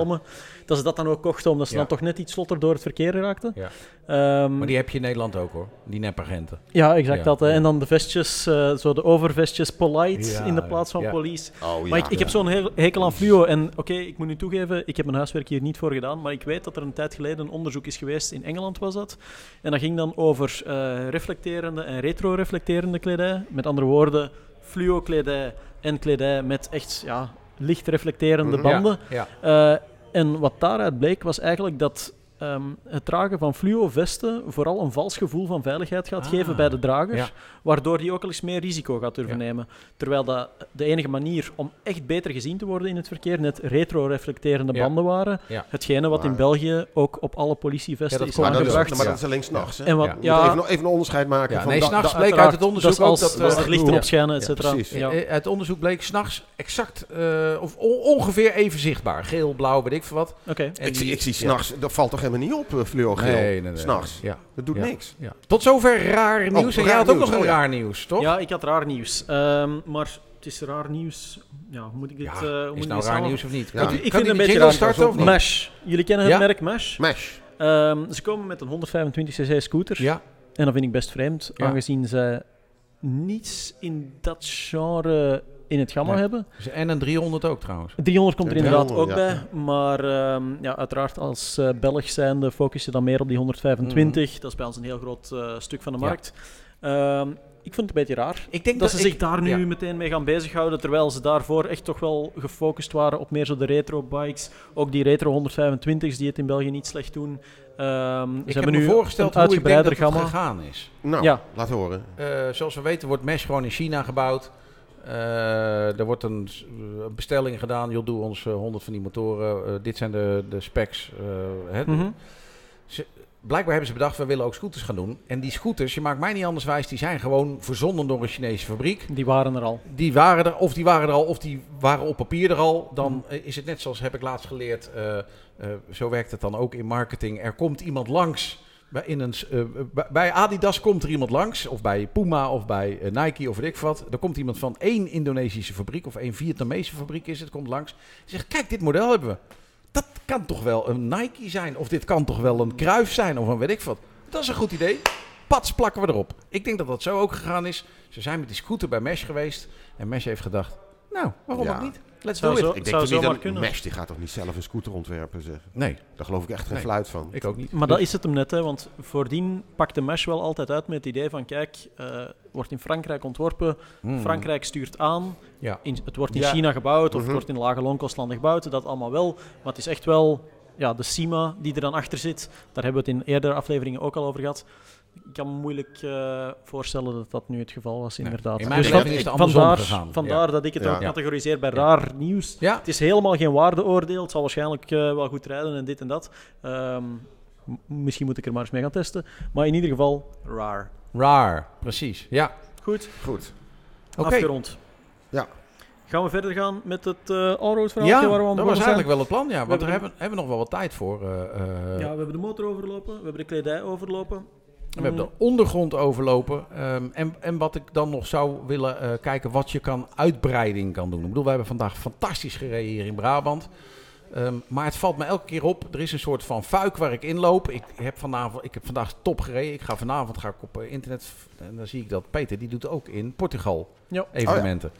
Dat ze dat dan ook kochten omdat ze Ja. dan toch net iets vlotter door het verkeer raakten. Ja. Ehm, Maar die heb je in Nederland ook hoor, die nepagenten. ja, exact Ja, dat. hè. En dan de vestjes, eh, zo de overvestjes polite Ja, in de plaats van ja. police. Oh, Maar ik, ik heb zo'n heel- hekel aan fluo. En oké, ik moet nu toegeven, ik heb mijn huiswerk hier niet voor gedaan. Maar ik weet dat er een tijd geleden een onderzoek is geweest. In Engeland was dat. En dat ging dan over eh, reflecterende en retro-reflecterende kledij. Met andere woorden, fluo-kledij en kledij met echt ja, licht reflecterende Mhm. banden. Ja, ja. Eh, en wat daaruit bleek was eigenlijk dat ehm, het dragen van fluo-vesten vooral een vals gevoel van veiligheid gaat Ah, geven bij de drager, ja. waardoor die ook al eens meer risico gaat durven Ja. nemen. Terwijl dat de enige manier om echt beter gezien te worden in het verkeer net retro-reflecterende Ja. banden waren. Ja. Hetgene wat in België ook op alle politievesten Ja, dat is dat, aangebracht. maar dat is alleen s'nachts. En wat, Ja. Even, even een onderscheid maken. Ja, van nee, s'nachts bleek uit het onderzoek dat is als, ook dat... als eh, het licht erop schijnen, et cetera. Ja. Eh, Het onderzoek bleek s'nachts exact, eh, of on- ongeveer even zichtbaar. Geel, blauw, weet ik veel wat. Oké. En ik, zie, die- ik zie ja. s'nachts, er valt toch geen helemaal niet op, uh, fluorgeel. Nee, nee, nee. S'nachts. Ja. Dat doet Ja. niks. Ja. Tot zover raar nieuws. en jij had ook nog een Oh, raar nieuws, toch? Ja, ik had raar nieuws. Ehm, maar het is raar nieuws. Ja, hoe moet ik dit... Ja, eh, hoe moet is nou raar samen- nieuws of niet? Ja. Ik vind het een beetje raar. starten of niet? Mesh. Jullie kennen het Ja? merk Mesh. Mesh. Ehm, ze komen met een 125cc scooter. Ja, En dat vind ik best vreemd, Ja. aangezien ze niets in dat genre in het gamma Nee. hebben. en een 300 ook trouwens. 300 komt er inderdaad 300, ook ja. bij. Maar ehm, ja, uiteraard als eh Belg zijnde focus je dan meer op die 125. Dat is bij ons een heel groot eh, stuk van de. Ja. markt. Ehm, ik vind het een beetje raar. Ik denk Dat ze ik- zich daar nu ja. meteen mee gaan bezighouden, terwijl ze daarvoor echt toch wel gefocust waren op meer zo de retro bikes. Ook die retro 125's die het in België niet slecht doen. Ehm, ze Ik heb hebben me nu voorgesteld hoe ik denk uitgebreider dat het gamma. gegaan is. Nou, Ja. laat horen. Eh, zoals we weten wordt Mesh gewoon in China gebouwd. Eh, er wordt een eh, bestelling gedaan. Joh, doe ons eh, 100 van die motoren. Eh, dit zijn de, de specs. eh. Mhm. Blijkbaar hebben ze bedacht, we willen ook scooters gaan doen. En die scooters, je maakt mij niet anders wijs, die zijn gewoon verzonden door een Chinese fabriek. Die waren er al. Die waren er, of die waren er al, of die waren op papier er al. Dan eh, is het net zoals heb ik laatst geleerd. eh, eh, zo werkt het dan ook in marketing. Er komt iemand langs. Bij, in een, eh, bij- Adidas komt er iemand langs. Of bij Puma of bij eh, Nike of weet ik wat. Er komt iemand van één Indonesische fabriek of één Vietnamese fabriek is het. Komt langs. Zegt, kijk, dit model hebben we. Dat kan toch wel een Nike zijn. Of dit kan toch wel een Kruif zijn. Of een weet ik wat. Dat is een goed idee. Pats plakken we erop. Ik denk dat dat zo ook gegaan is. Ze zijn met die scooter bij Mesh geweest. En Mesh heeft gedacht, nou, waarom Ja. ook niet? Let's Zou do it. zo- Ik denk zou niet zomaar dat kunnen. Mesh, die gaat toch niet zelf een scooter ontwerpen, zeg. Nee, Daar geloof ik echt geen Nee. fluit van. ik ook niet. Maar dat is het hem net, hè, want voordien pakte Mesh wel altijd uit met het idee van kijk, eh, wordt in Frankrijk ontworpen, Hmm. Frankrijk stuurt aan, Ja. in, het wordt in Ja. China gebouwd of Mhm. het wordt in lage loonkostlanden gebouwd, dat allemaal wel. Maar het is echt wel ja, de CIMA die er dan achter zit. Daar hebben we het in eerdere afleveringen ook al over gehad. Ik kan me moeilijk eh, voorstellen dat dat nu het geval was, Nee. inderdaad. In mijn Dus is het vandaar, gegaan. Vandaar dat ik het Ja. ook categoriseer bij Ja. raar nieuws. Ja, Het is helemaal geen waardeoordeel. Het zal waarschijnlijk eh, wel goed rijden en dit en dat. Ehm, misschien moet ik er maar eens mee gaan testen. Maar in ieder geval, raar. raar. Precies. Ja. Goed, Goed. Oké. afgerond. Ja. Gaan we verder gaan met het eh allroad verhaal? Ja, waar we aan dat was eigenlijk wel het plan, ja. Want hebben de- hebben, hebben we nog wel wat tijd voor. eh, eh, Ja, we hebben de motor overlopen, we hebben de kledij overlopen. We hebben de ondergrond overlopen. ehm, en, en wat ik dan nog zou willen eh, kijken, wat je kan uitbreiding kan doen. Ik bedoel, we hebben vandaag fantastisch gereden hier in Brabant. Ehm, maar het valt me elke keer op. Er is een soort van fuik waar ik inloop. Ik heb, vanavond, ik heb vandaag top gereden. Ik ga vanavond ga ik op eh, internet. En dan zie ik dat Peter, die doet ook in Portugal Ja. evenementen.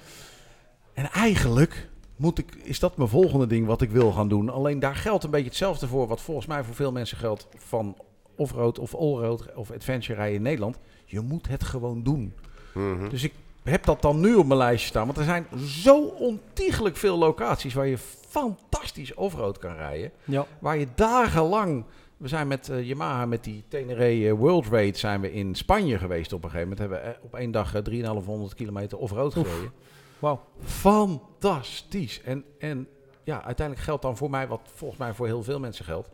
En eigenlijk moet ik, is dat mijn volgende ding wat ik wil gaan doen. Alleen daar geldt een beetje hetzelfde voor. Wat volgens mij voor veel mensen geldt van off-road of all-road of adventure rijden in Nederland. Je moet het gewoon doen. Mhm. Dus ik heb dat dan nu op mijn lijstje staan. Want er zijn zo ontiegelijk veel locaties waar je fantastisch offroad kan rijden. Ja. Waar je dagenlang... We zijn met eh, Yamaha, met die Tenere eh, World Raid, zijn we in Spanje geweest op een gegeven moment. Hebben we eh, op één dag eh, 3,500 kilometer offroad gereden. Wauw. Fantastisch. En, en ja, uiteindelijk geldt dan voor mij, wat volgens mij voor heel veel mensen geldt.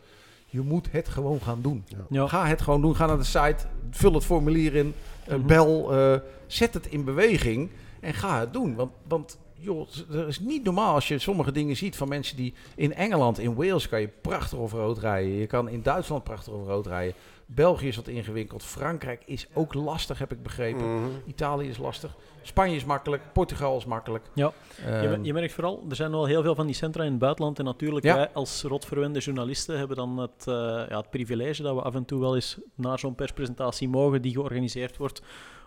Je moet het gewoon gaan doen. Ja. Ga het gewoon doen. Ga naar de site, vul het formulier in, eh, Mhm. bel, eh, zet het in beweging en ga het doen. Want, want joh, er is niet normaal als je sommige dingen ziet van mensen die in Engeland, in Wales kan je prachtig over rood rijden. Je kan in Duitsland prachtig over rood rijden. België is wat ingewikkeld. Frankrijk is ook lastig, heb ik begrepen. Mhm. Italië is lastig. Spanje is makkelijk. Portugal is makkelijk. Ja. Ehm, Je, je merkt vooral, er zijn wel heel veel van die centra in het buitenland. En natuurlijk, Ja. wij als rotverwende journalisten hebben dan het, eh, ja, het privilege dat we af en toe wel eens naar zo'n perspresentatie mogen die georganiseerd wordt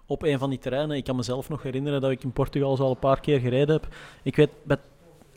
op een van die terreinen. Ik kan mezelf nog herinneren dat ik in Portugal zo al een paar keer gereden heb. Ik weet, bij,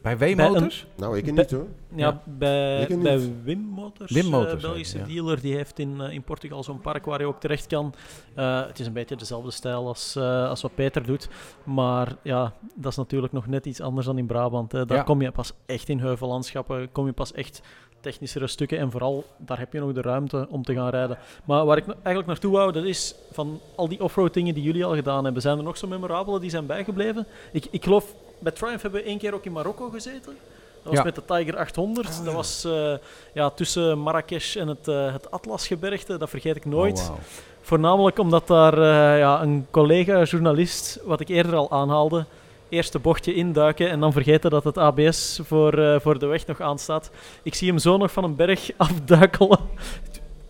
bij W-motors? Nou, ik niet hoor. ja, Ja. bij, bij Wim Motors, Wim eh, Motors, Belgische ja. dealer, die heeft in, eh, in Portugal zo'n park waar je ook terecht kan. Eh, het is een beetje dezelfde stijl als, eh, als wat Peter doet. Maar ja, dat is natuurlijk nog net iets anders dan in Brabant. Hè. Daar Ja. kom je pas echt in heuvellandschappen, kom je pas echt technischere stukken. En vooral, daar heb je nog de ruimte om te gaan rijden. Maar waar ik eigenlijk naartoe wou, dat is van al die offroad dingen die jullie al gedaan hebben. Zijn er nog zo memorabele die zijn bijgebleven? Ik, ik geloof, bij Triumph hebben we één keer ook in Marokko gezeten. Dat was Ja. met de Tiger 800. Dat was eh, ja, tussen Marrakesh en het, eh, het Atlasgebergte. Dat vergeet ik nooit. Oh. Voornamelijk omdat daar eh, ja, een collega-journalist, wat ik eerder al aanhaalde, eerste bochtje induiken en dan vergeten dat het ABS voor, eh, voor de weg nog aanstaat. Ik zie hem zo nog van een berg afduikelen.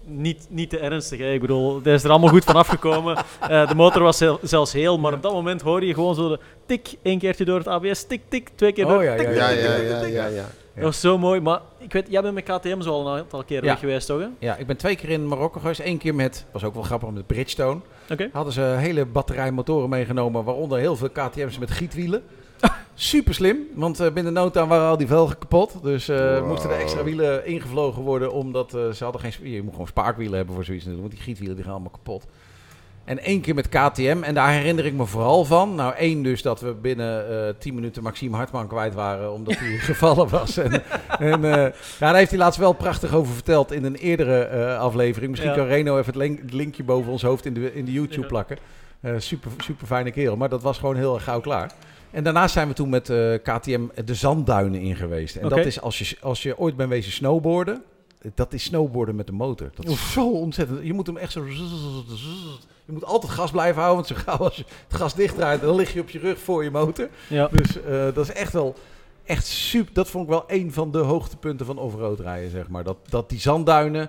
Niet, niet te ernstig, hè. ik bedoel, hij is er allemaal goed van afgekomen. Eh, de motor was zel- zelfs heel, maar op dat moment hoor je gewoon zo de tik, één keertje door het ABS, tik, tik, twee keer door. Oh ja, tik, ja, Ja, tik, ja, tik, ja, tik. ja, ja. Dat was zo mooi, maar ik weet, jij bent met KTM zo al een aantal keer Ja. weg geweest, toch? hè? Ja, ik ben twee keer in Marokko geweest. Eén keer met, was ook wel grappig, met Bridgestone. Oké. Hadden ze een hele batterij motoren meegenomen, waaronder heel veel KTM's met gietwielen. Super slim, want eh, binnen no time waren al die velgen kapot. Dus eh, Wow. moesten er extra wielen ingevlogen worden, omdat eh, ze hadden geen... Je moet gewoon spaakwielen hebben voor zoiets natuurlijk, want die gietwielen die gaan allemaal kapot. En één keer met KTM, en daar herinner ik me vooral van. Nou, één dus dat we binnen eh 10 minuten Maxime Hartman kwijt waren, omdat hij gevallen was. En, en ja, daar heeft hij laatst wel prachtig over verteld in een eerdere aflevering. Misschien Ja. kan Reno even het, link- het linkje boven ons hoofd in de, in de YouTube plakken. Super, super fijne kerel, maar dat was gewoon heel erg gauw klaar. En daarna zijn we toen met eh, KTM de zandduinen in geweest. En dat is als je, als je ooit bent wezen snowboarden, dat is snowboarden met de motor. Dat is zo ontzettend. Je moet hem echt zo. Je moet altijd gas blijven houden, want zo gauw als je het gas dichtdraait, dan lig je op je rug voor je motor. Ja. Dus eh, dat is echt wel echt super. Dat vond ik wel een van de hoogtepunten van offroad rijden, zeg maar. Dat, dat die zandduinen, eh,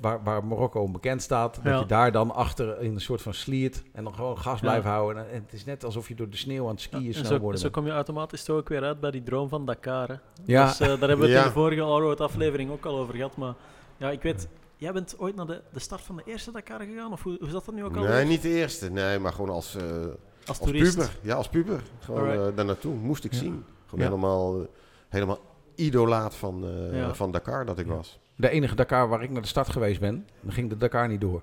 waar, waar Marokko bekend staat, dat je daar dan achter in een soort van sliert en dan gewoon gas Ja. blijven houden. En, het is net alsof je door de sneeuw aan het skiën zo, snowboarden zo kom je automatisch toch ook weer uit bij die droom van Dakar. Hè? Ja, Dus, eh, daar hebben we het Ja. in de vorige Allroad aflevering ook al over gehad. Maar ja, ik weet, jij bent ooit naar de, de start van de eerste Dakar gegaan? Of hoe, hoe zat dat nu ook al? Nee, niet de eerste. Nee, maar gewoon als, eh, Als puber. Ja, als puber. Gewoon eh, daar naartoe. Moest ik Ja. zien. Gewoon Ja. helemaal, eh, helemaal idolaat van, eh, Ja. van Dakar dat ik Ja. was. De enige Dakar waar ik naar de start geweest ben, dan ging de Dakar niet door.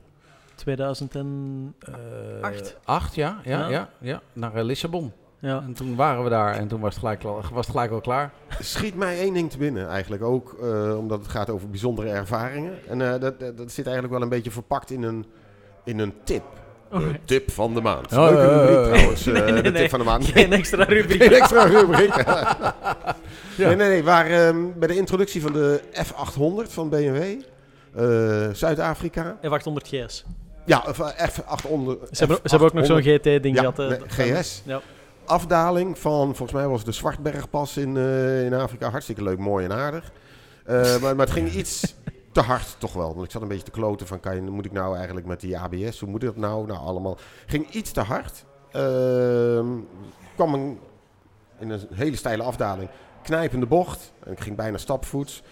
2000 en... Eh, Acht? Acht, ja. Ja, Ja. ja. ja, Naar eh, Lissabon. Ja. En toen waren we daar en toen was het gelijk, was het gelijk wel klaar. Schiet mij één ding te binnen eigenlijk. Ook eh, omdat het gaat over bijzondere ervaringen. En eh, dat, dat, dat zit eigenlijk wel een beetje verpakt in een, in een tip. De Oké. tip van de maand. Oh, Leuke rubriek trouwens. eh, Nee, nee, de nee. tip van de maand. Geen extra rubriek. Geen extra rubriek. Ja. Nee, nee, nee. Waar, ehm, bij de introductie van de F800 van BMW, eh, Zuid-Afrika. F800 GS. Ja, of, eh, F800. Ze hebben, ze hebben ook nog zo'n GT-ding Ja, gehad. eh, GS. Ja. Afdaling van, volgens mij was het de Zwartbergpas in, eh, in Afrika. Hartstikke leuk, mooi en aardig. Eh, maar, maar het ging iets te hard toch wel. Want ik zat een beetje te kloten van, kan je, moet ik nou eigenlijk met die ABS, hoe moet ik dat nou? Nou, allemaal. Ging iets te hard. Ehm kwam een, in een hele steile afdaling, knijpende bocht. En ik ging bijna stapvoets.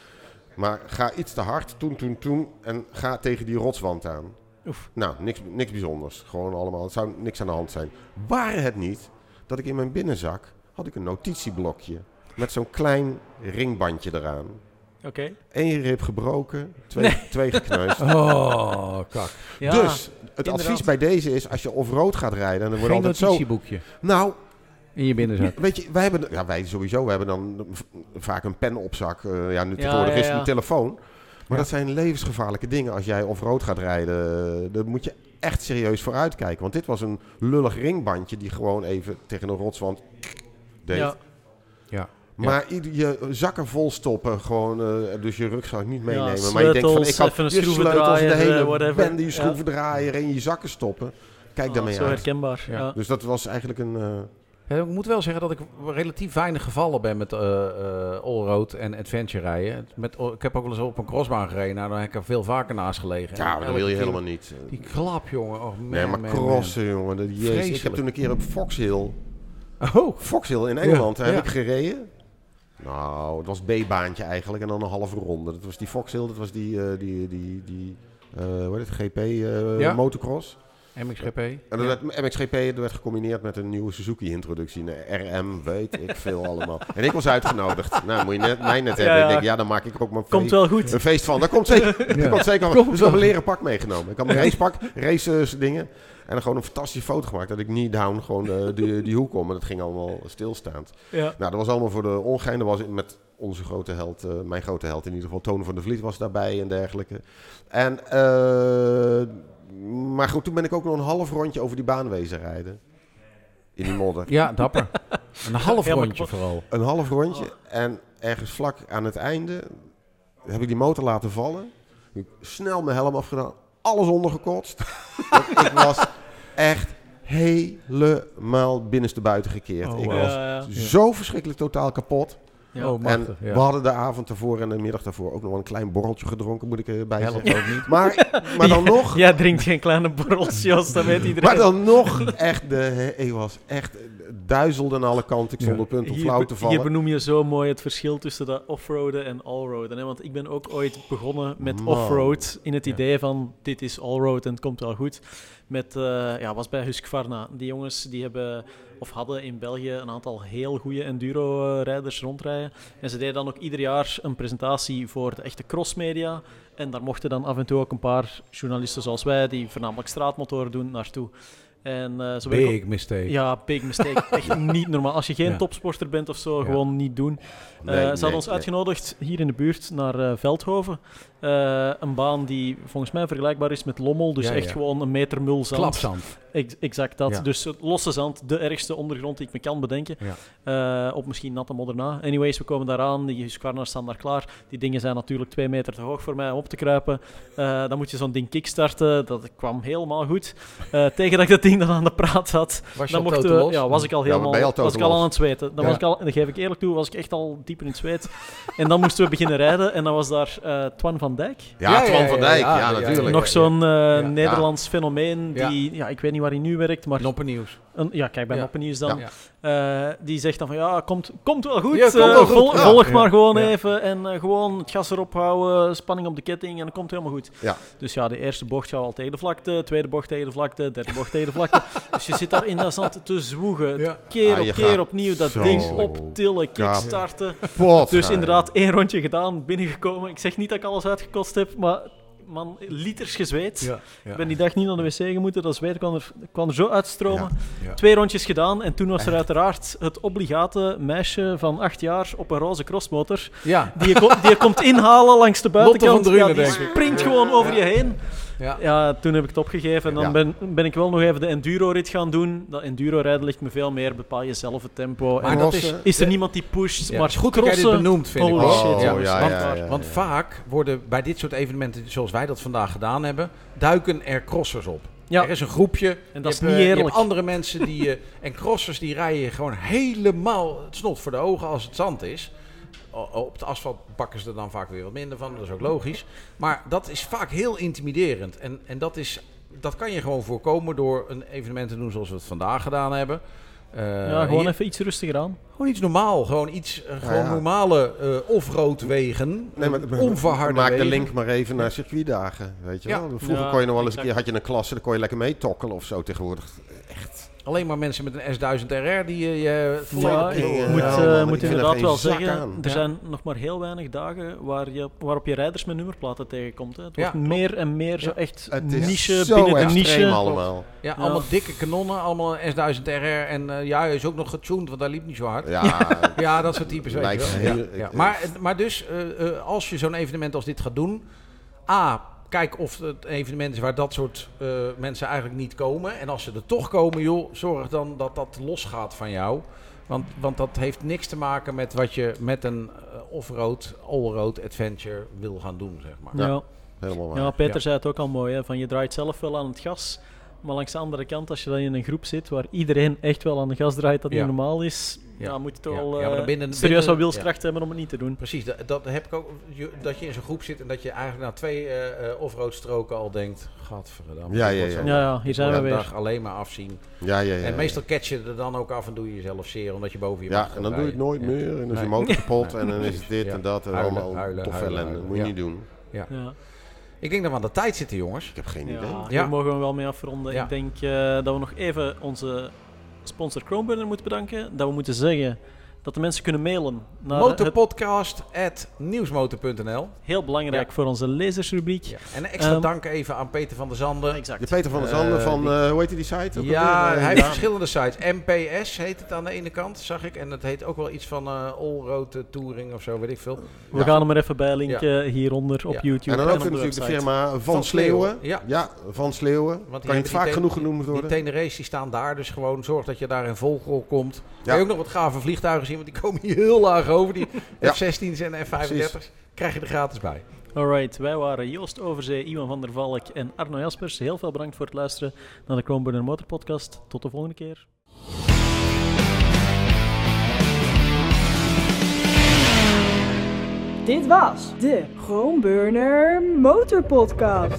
Maar ga iets te hard, toen, toen, toen. En ga tegen die rotswand aan. Oef. Nou, niks, niks bijzonders. Gewoon allemaal, het zou niks aan de hand zijn. Waren het niet dat ik in mijn binnenzak had ik een notitieblokje. Met zo'n klein ringbandje eraan. Oké. Eén rib gebroken, twee, twee gekneusd. Oh, kak. Ja. dus het inderdaad. advies bij deze is, als je off-road gaat rijden... En dan wordt Geen altijd zo... notitieboekje Nou, in je binnenzak. weet je, wij hebben... Ja, wij sowieso. We hebben dan vaak een pen op zak. Eh, ja, nu Ja, tegenwoordig ja, is het ja. een telefoon. Maar dat zijn levensgevaarlijke dingen als jij off-road gaat rijden. Daar moet je echt serieus voor uitkijken. Want dit was een lullig ringbandje die gewoon even tegen een rotswand deed. Ja. Maar ieder- je zakken vol stoppen, gewoon, eh, dus je rugzak niet meenemen. Ja, maar je denkt van, ik kan even een je sleutels, de hele eh, whatever. bende, je Ja. schroevendraaier in je zakken stoppen. Kijk Ah, daarmee Zo uit. herkenbaar. Dus dat was eigenlijk een... eh, Ja, ik moet wel zeggen dat ik relatief weinig gevallen ben met eh eh, allroad en adventure rijden. Met, ik heb ook wel eens op een crossbaan gereden. Nou, dan heb ik er veel vaker naast gelegen. ja, maar dat wil je keer helemaal niet. Die klap, jongen. Oh, man, nee, maar man, crossen, jongen. Dat, jezus. Ik heb toen een keer op Fox Hill... Oh, Fox Hill in Engeland, Ja, daar ja. heb ik gereden. Nou, het was B-baantje eigenlijk en dan een halve ronde. Dat was die Fox Hill, dat was die, eh, die, die, die eh, hoe heet het, GP eh, Ja. motocross. MXGP. En dat werd, MXGP dat werd gecombineerd met een nieuwe Suzuki-introductie. Een RM, weet ik veel allemaal. En ik was uitgenodigd. Nou, moet je net, mij net Ja, hebben. Ik ja. denk, ja, dan maak ik ook mijn Komt feest, wel goed. een feest van. Dat komt zeker. Dat komt zeker. Komt Dus een wel. leren pak meegenomen. Ik had mijn racepak, race dingen. En dan gewoon een fantastische foto gemaakt. Dat ik niet down gewoon eh, die, die hoek om. En dat ging allemaal stilstaand. Ja. Nou, dat was allemaal voor de ongein. Dat was met onze grote held, eh, mijn grote held in ieder geval, Toon van der Vliet was daarbij en dergelijke. En, eh, maar goed, toen ben ik ook nog een half rondje over die baan wezen rijden. In die modder. Ja, dapper. Een half rondje kapot. vooral. Een half rondje. En ergens vlak aan het einde heb ik die motor laten vallen. Ik snel mijn helm afgedaan. Alles ondergekotst. Ik was echt helemaal binnenste buiten gekeerd. Oh, ik wow. was Ja, ja. zo verschrikkelijk totaal kapot. Ja. Oh, machtig. en ja. we hadden de avond ervoor en de middag daarvoor ook nog wel een klein borreltje gedronken, moet ik erbij Helpt zeggen. ook niet. Maar, maar dan nog, Jij drinkt geen kleine borrels, Jos, dat weet iedereen. maar dan nog echt, de, ik was echt duizelde aan alle kanten. Ik stond Ja. op punt om Hier, flauw te hier vallen. benoem je zo mooi het verschil tussen dat offroaden en allroaden. Hè? Want ik ben ook ooit begonnen met offroad in het Ja. idee van dit is allroad en het komt wel goed. Met, eh, ja, was bij Husqvarna. Die jongens die hebben of hadden in België een aantal heel goede enduro-rijders rondrijden. En ze deden dan ook ieder jaar een presentatie voor de echte crossmedia. En daar mochten dan af en toe ook een paar journalisten zoals wij, die voornamelijk straatmotoren doen, naartoe. En, eh, zo Big mistake. ja, big mistake. Echt niet normaal. Als je geen Ja. topsporter bent of zo, Ja. gewoon niet doen. Nee, Eh, ze nee, hadden ons nee. uitgenodigd hier in de buurt naar Veldhoven. Eh, een baan die volgens mij vergelijkbaar is met Lommel. Dus Ja, echt ja. gewoon een meter mul zand. Klapzand. Ex- exact dat. Ja. Dus losse zand, de ergste ondergrond die ik me kan bedenken. Eh, op misschien natte modder na. Anyways, we komen daaraan. Die Husqvarna's staan daar klaar. Die dingen zijn natuurlijk twee meter te hoog voor mij om op te kruipen. Eh, dan moet je zo'n ding kickstarten. Dat kwam helemaal goed. Tegen dat ik dat ding dan aan de praat had, Was dan mochten we, ja, was ik al helemaal al was ik al aan het zweten. Dan was ik al, en dat geef ik eerlijk toe, was ik echt al dieper in het zweet. En dan moesten we beginnen rijden. En dan was daar Twan van Dijk. Ja, Ja, Twan ja, van Dijk, ja, ja, ja, natuurlijk. Nog zo'n eh, Ja. Nederlands fenomeen. Die, ja. ik weet niet waar hij nu werkt, maar Noppennieuws. een, ja, kijk, bij Ja. Noppennieuws dan. Ja. Eh, die zegt dan van ja, komt, komt wel goed. Ja, komt eh, wel goed. vol- Ja. Volg Ja. maar gewoon Ja. even en eh, gewoon het gas erop houden, spanning op de ketting en dan komt het helemaal goed. Ja. Dus ja, de eerste bocht gaat al tegen de vlakte, tweede bocht tegen de vlakte, derde bocht tegen de vlakte. dus je zit daar in dat zand te zwoegen. Ja. Keer Ah, op keer opnieuw dat ding optillen, kickstarten. Dus inderdaad, één rondje gedaan, binnengekomen. Ik zeg niet dat ik alles uitgekost heb, maar man, liters gezweet. Ja. Ja. Ik ben die dag niet naar de wc gemoeten, dat zweet kwam er, kwam er zo uitstromen. Ja. Twee rondjes gedaan en toen was er uiteraard het obligate meisje van acht jaar op een roze crossmotor. Die je, die je komt inhalen langs de Lotte buitenkant. van Drunen, ja, die springt gewoon over je heen. Ja. Ja, toen heb ik het opgegeven en dan Ja. ben, ben ik wel nog even de enduro-rit gaan doen. Dat enduro-rijden ligt me veel meer, bepaal je zelf het tempo. Maar en dat is... is er niemand die pusht, Ja, maar het is goed dat jij dit benoemt, vind ik. Holy hoor. shit, ja, jongens. want, Ja, ja, ja. want vaak worden bij dit soort evenementen, zoals wij dat vandaag gedaan hebben, duiken er crossers op. Ja. Er is een groepje. En je dat is hebt, niet eh, je eerlijk. hebt andere mensen die... eh, en crossers die rijden gewoon helemaal het snot voor de ogen als het zand is. Op het asfalt pakken ze er dan vaak weer wat minder van. Dat is ook logisch. Maar dat is vaak heel intimiderend. En, en dat, is, dat kan je gewoon voorkomen door een evenement te doen zoals we het vandaag gedaan hebben. Eh, Ja, gewoon hier- even iets rustiger aan. gewoon iets normaal. Gewoon iets, eh, gewoon ja. normale eh off-road wegen. Nee, maar, onverharde Maak de link maar even naar circuitdagen, weet je Ja. wel. Vroeger Ja, kon je nog wel eens een keer, had je een klasse, dan kon je lekker meetokkelen of zo tegenwoordig. Alleen maar mensen met een S1000 RR die je... je Ja, ik eh, moet, eh, ik moet er inderdaad wel zeggen, aan. er Ja. zijn nog maar heel weinig dagen waar je, waarop je rijders met nummerplaten tegenkomt. Hè. Het wordt meer en meer zo echt Het is niche zo binnen de niche. allemaal. Ja, Ja. allemaal dikke kanonnen, allemaal S1000 RR. En eh, ja, hij is ook nog getuned, want hij liep niet zo hard. Ja, Ja, dat soort types. weet je wel. Maar, maar dus, eh, eh, als je zo'n evenement als dit gaat doen... A, kijk of het evenement is waar dat soort eh, mensen eigenlijk niet komen. En als ze er toch komen, joh, zorg dan dat dat losgaat van jou. Want, want dat heeft niks te maken met wat je met een eh, off-road, all-road adventure wil gaan doen, zeg maar. Ja. Ja. helemaal waar. Ja, Peter Ja. zei het ook al mooi, hè, van je draait zelf wel aan het gas. Maar langs de andere kant, als je dan in een groep zit waar iedereen echt wel aan de gas draait, dat Ja. niet normaal is, Ja. moet je toch Ja. wel Ja, maar dan eh, binnen- serieus wat wilskracht hebben om het niet te doen. Precies, dat, dat heb ik ook. je- Dat je in zo'n groep zit en dat je eigenlijk na twee eh eh, off-road stroken al denkt: Gadverdamme. Ja, ja, ja. Ja, ja, hier zijn we weer. de dag alleen maar afzien. Ja, ja, ja. en ja. meestal catch je er dan ook af en doe je jezelf zeer omdat je boven je Ja, en dan doe je het nooit meer. En dan is je motor kapot en dan is het dit Ja. en dat. En Huilen, allemaal huilen, ellende. huilen. Moet je Ja. niet doen. Ja. Ik denk dat we aan de tijd zitten, jongens. Ik heb geen idee. Ja, hier mogen we wel mee afronden. Ja. Ik denk eh, dat we nog even onze sponsor Chromeburner moeten bedanken. Dat we moeten zeggen dat de mensen kunnen mailen naar Motorpodcast.nieuwsmotor.nl heel belangrijk Ja. voor onze lezersrubriek. ja. En een extra Ehm, dank even aan Peter van der Zanden. Exact. Je Peter van der Eh, Zanden van, die- eh, hoe heet die site? ook Ja? Eh, hij heeft verschillende sites. MPS heet het aan de ene kant, zag ik. En het heet ook wel iets van eh Allroad eh, Touring of zo, weet ik veel. We Ja. gaan hem er even bij linken hieronder op Ja. YouTube. En dan ook op natuurlijk de website. firma Van, Van Sleeuwen. Sleeuwen, Ja. Van Sleeuwen. Want die kan het vaak die genoeg genoemd Die worden? Tenere's die staan daar, dus gewoon zorg dat je daar in volgol komt. Ja. Kan je ook nog wat gave vliegtuigen zien, want die komen hier heel laag over. Die Ja. F-16's en F-35's krijg je er gratis bij. Alright, wij waren Joost Overzee, Iwan van der Valk en Arno Jaspers. Heel veel bedankt voor het luisteren naar de Chromeburner Motor Podcast. Tot de volgende keer. Dit was de Groenburner Motor Podcast.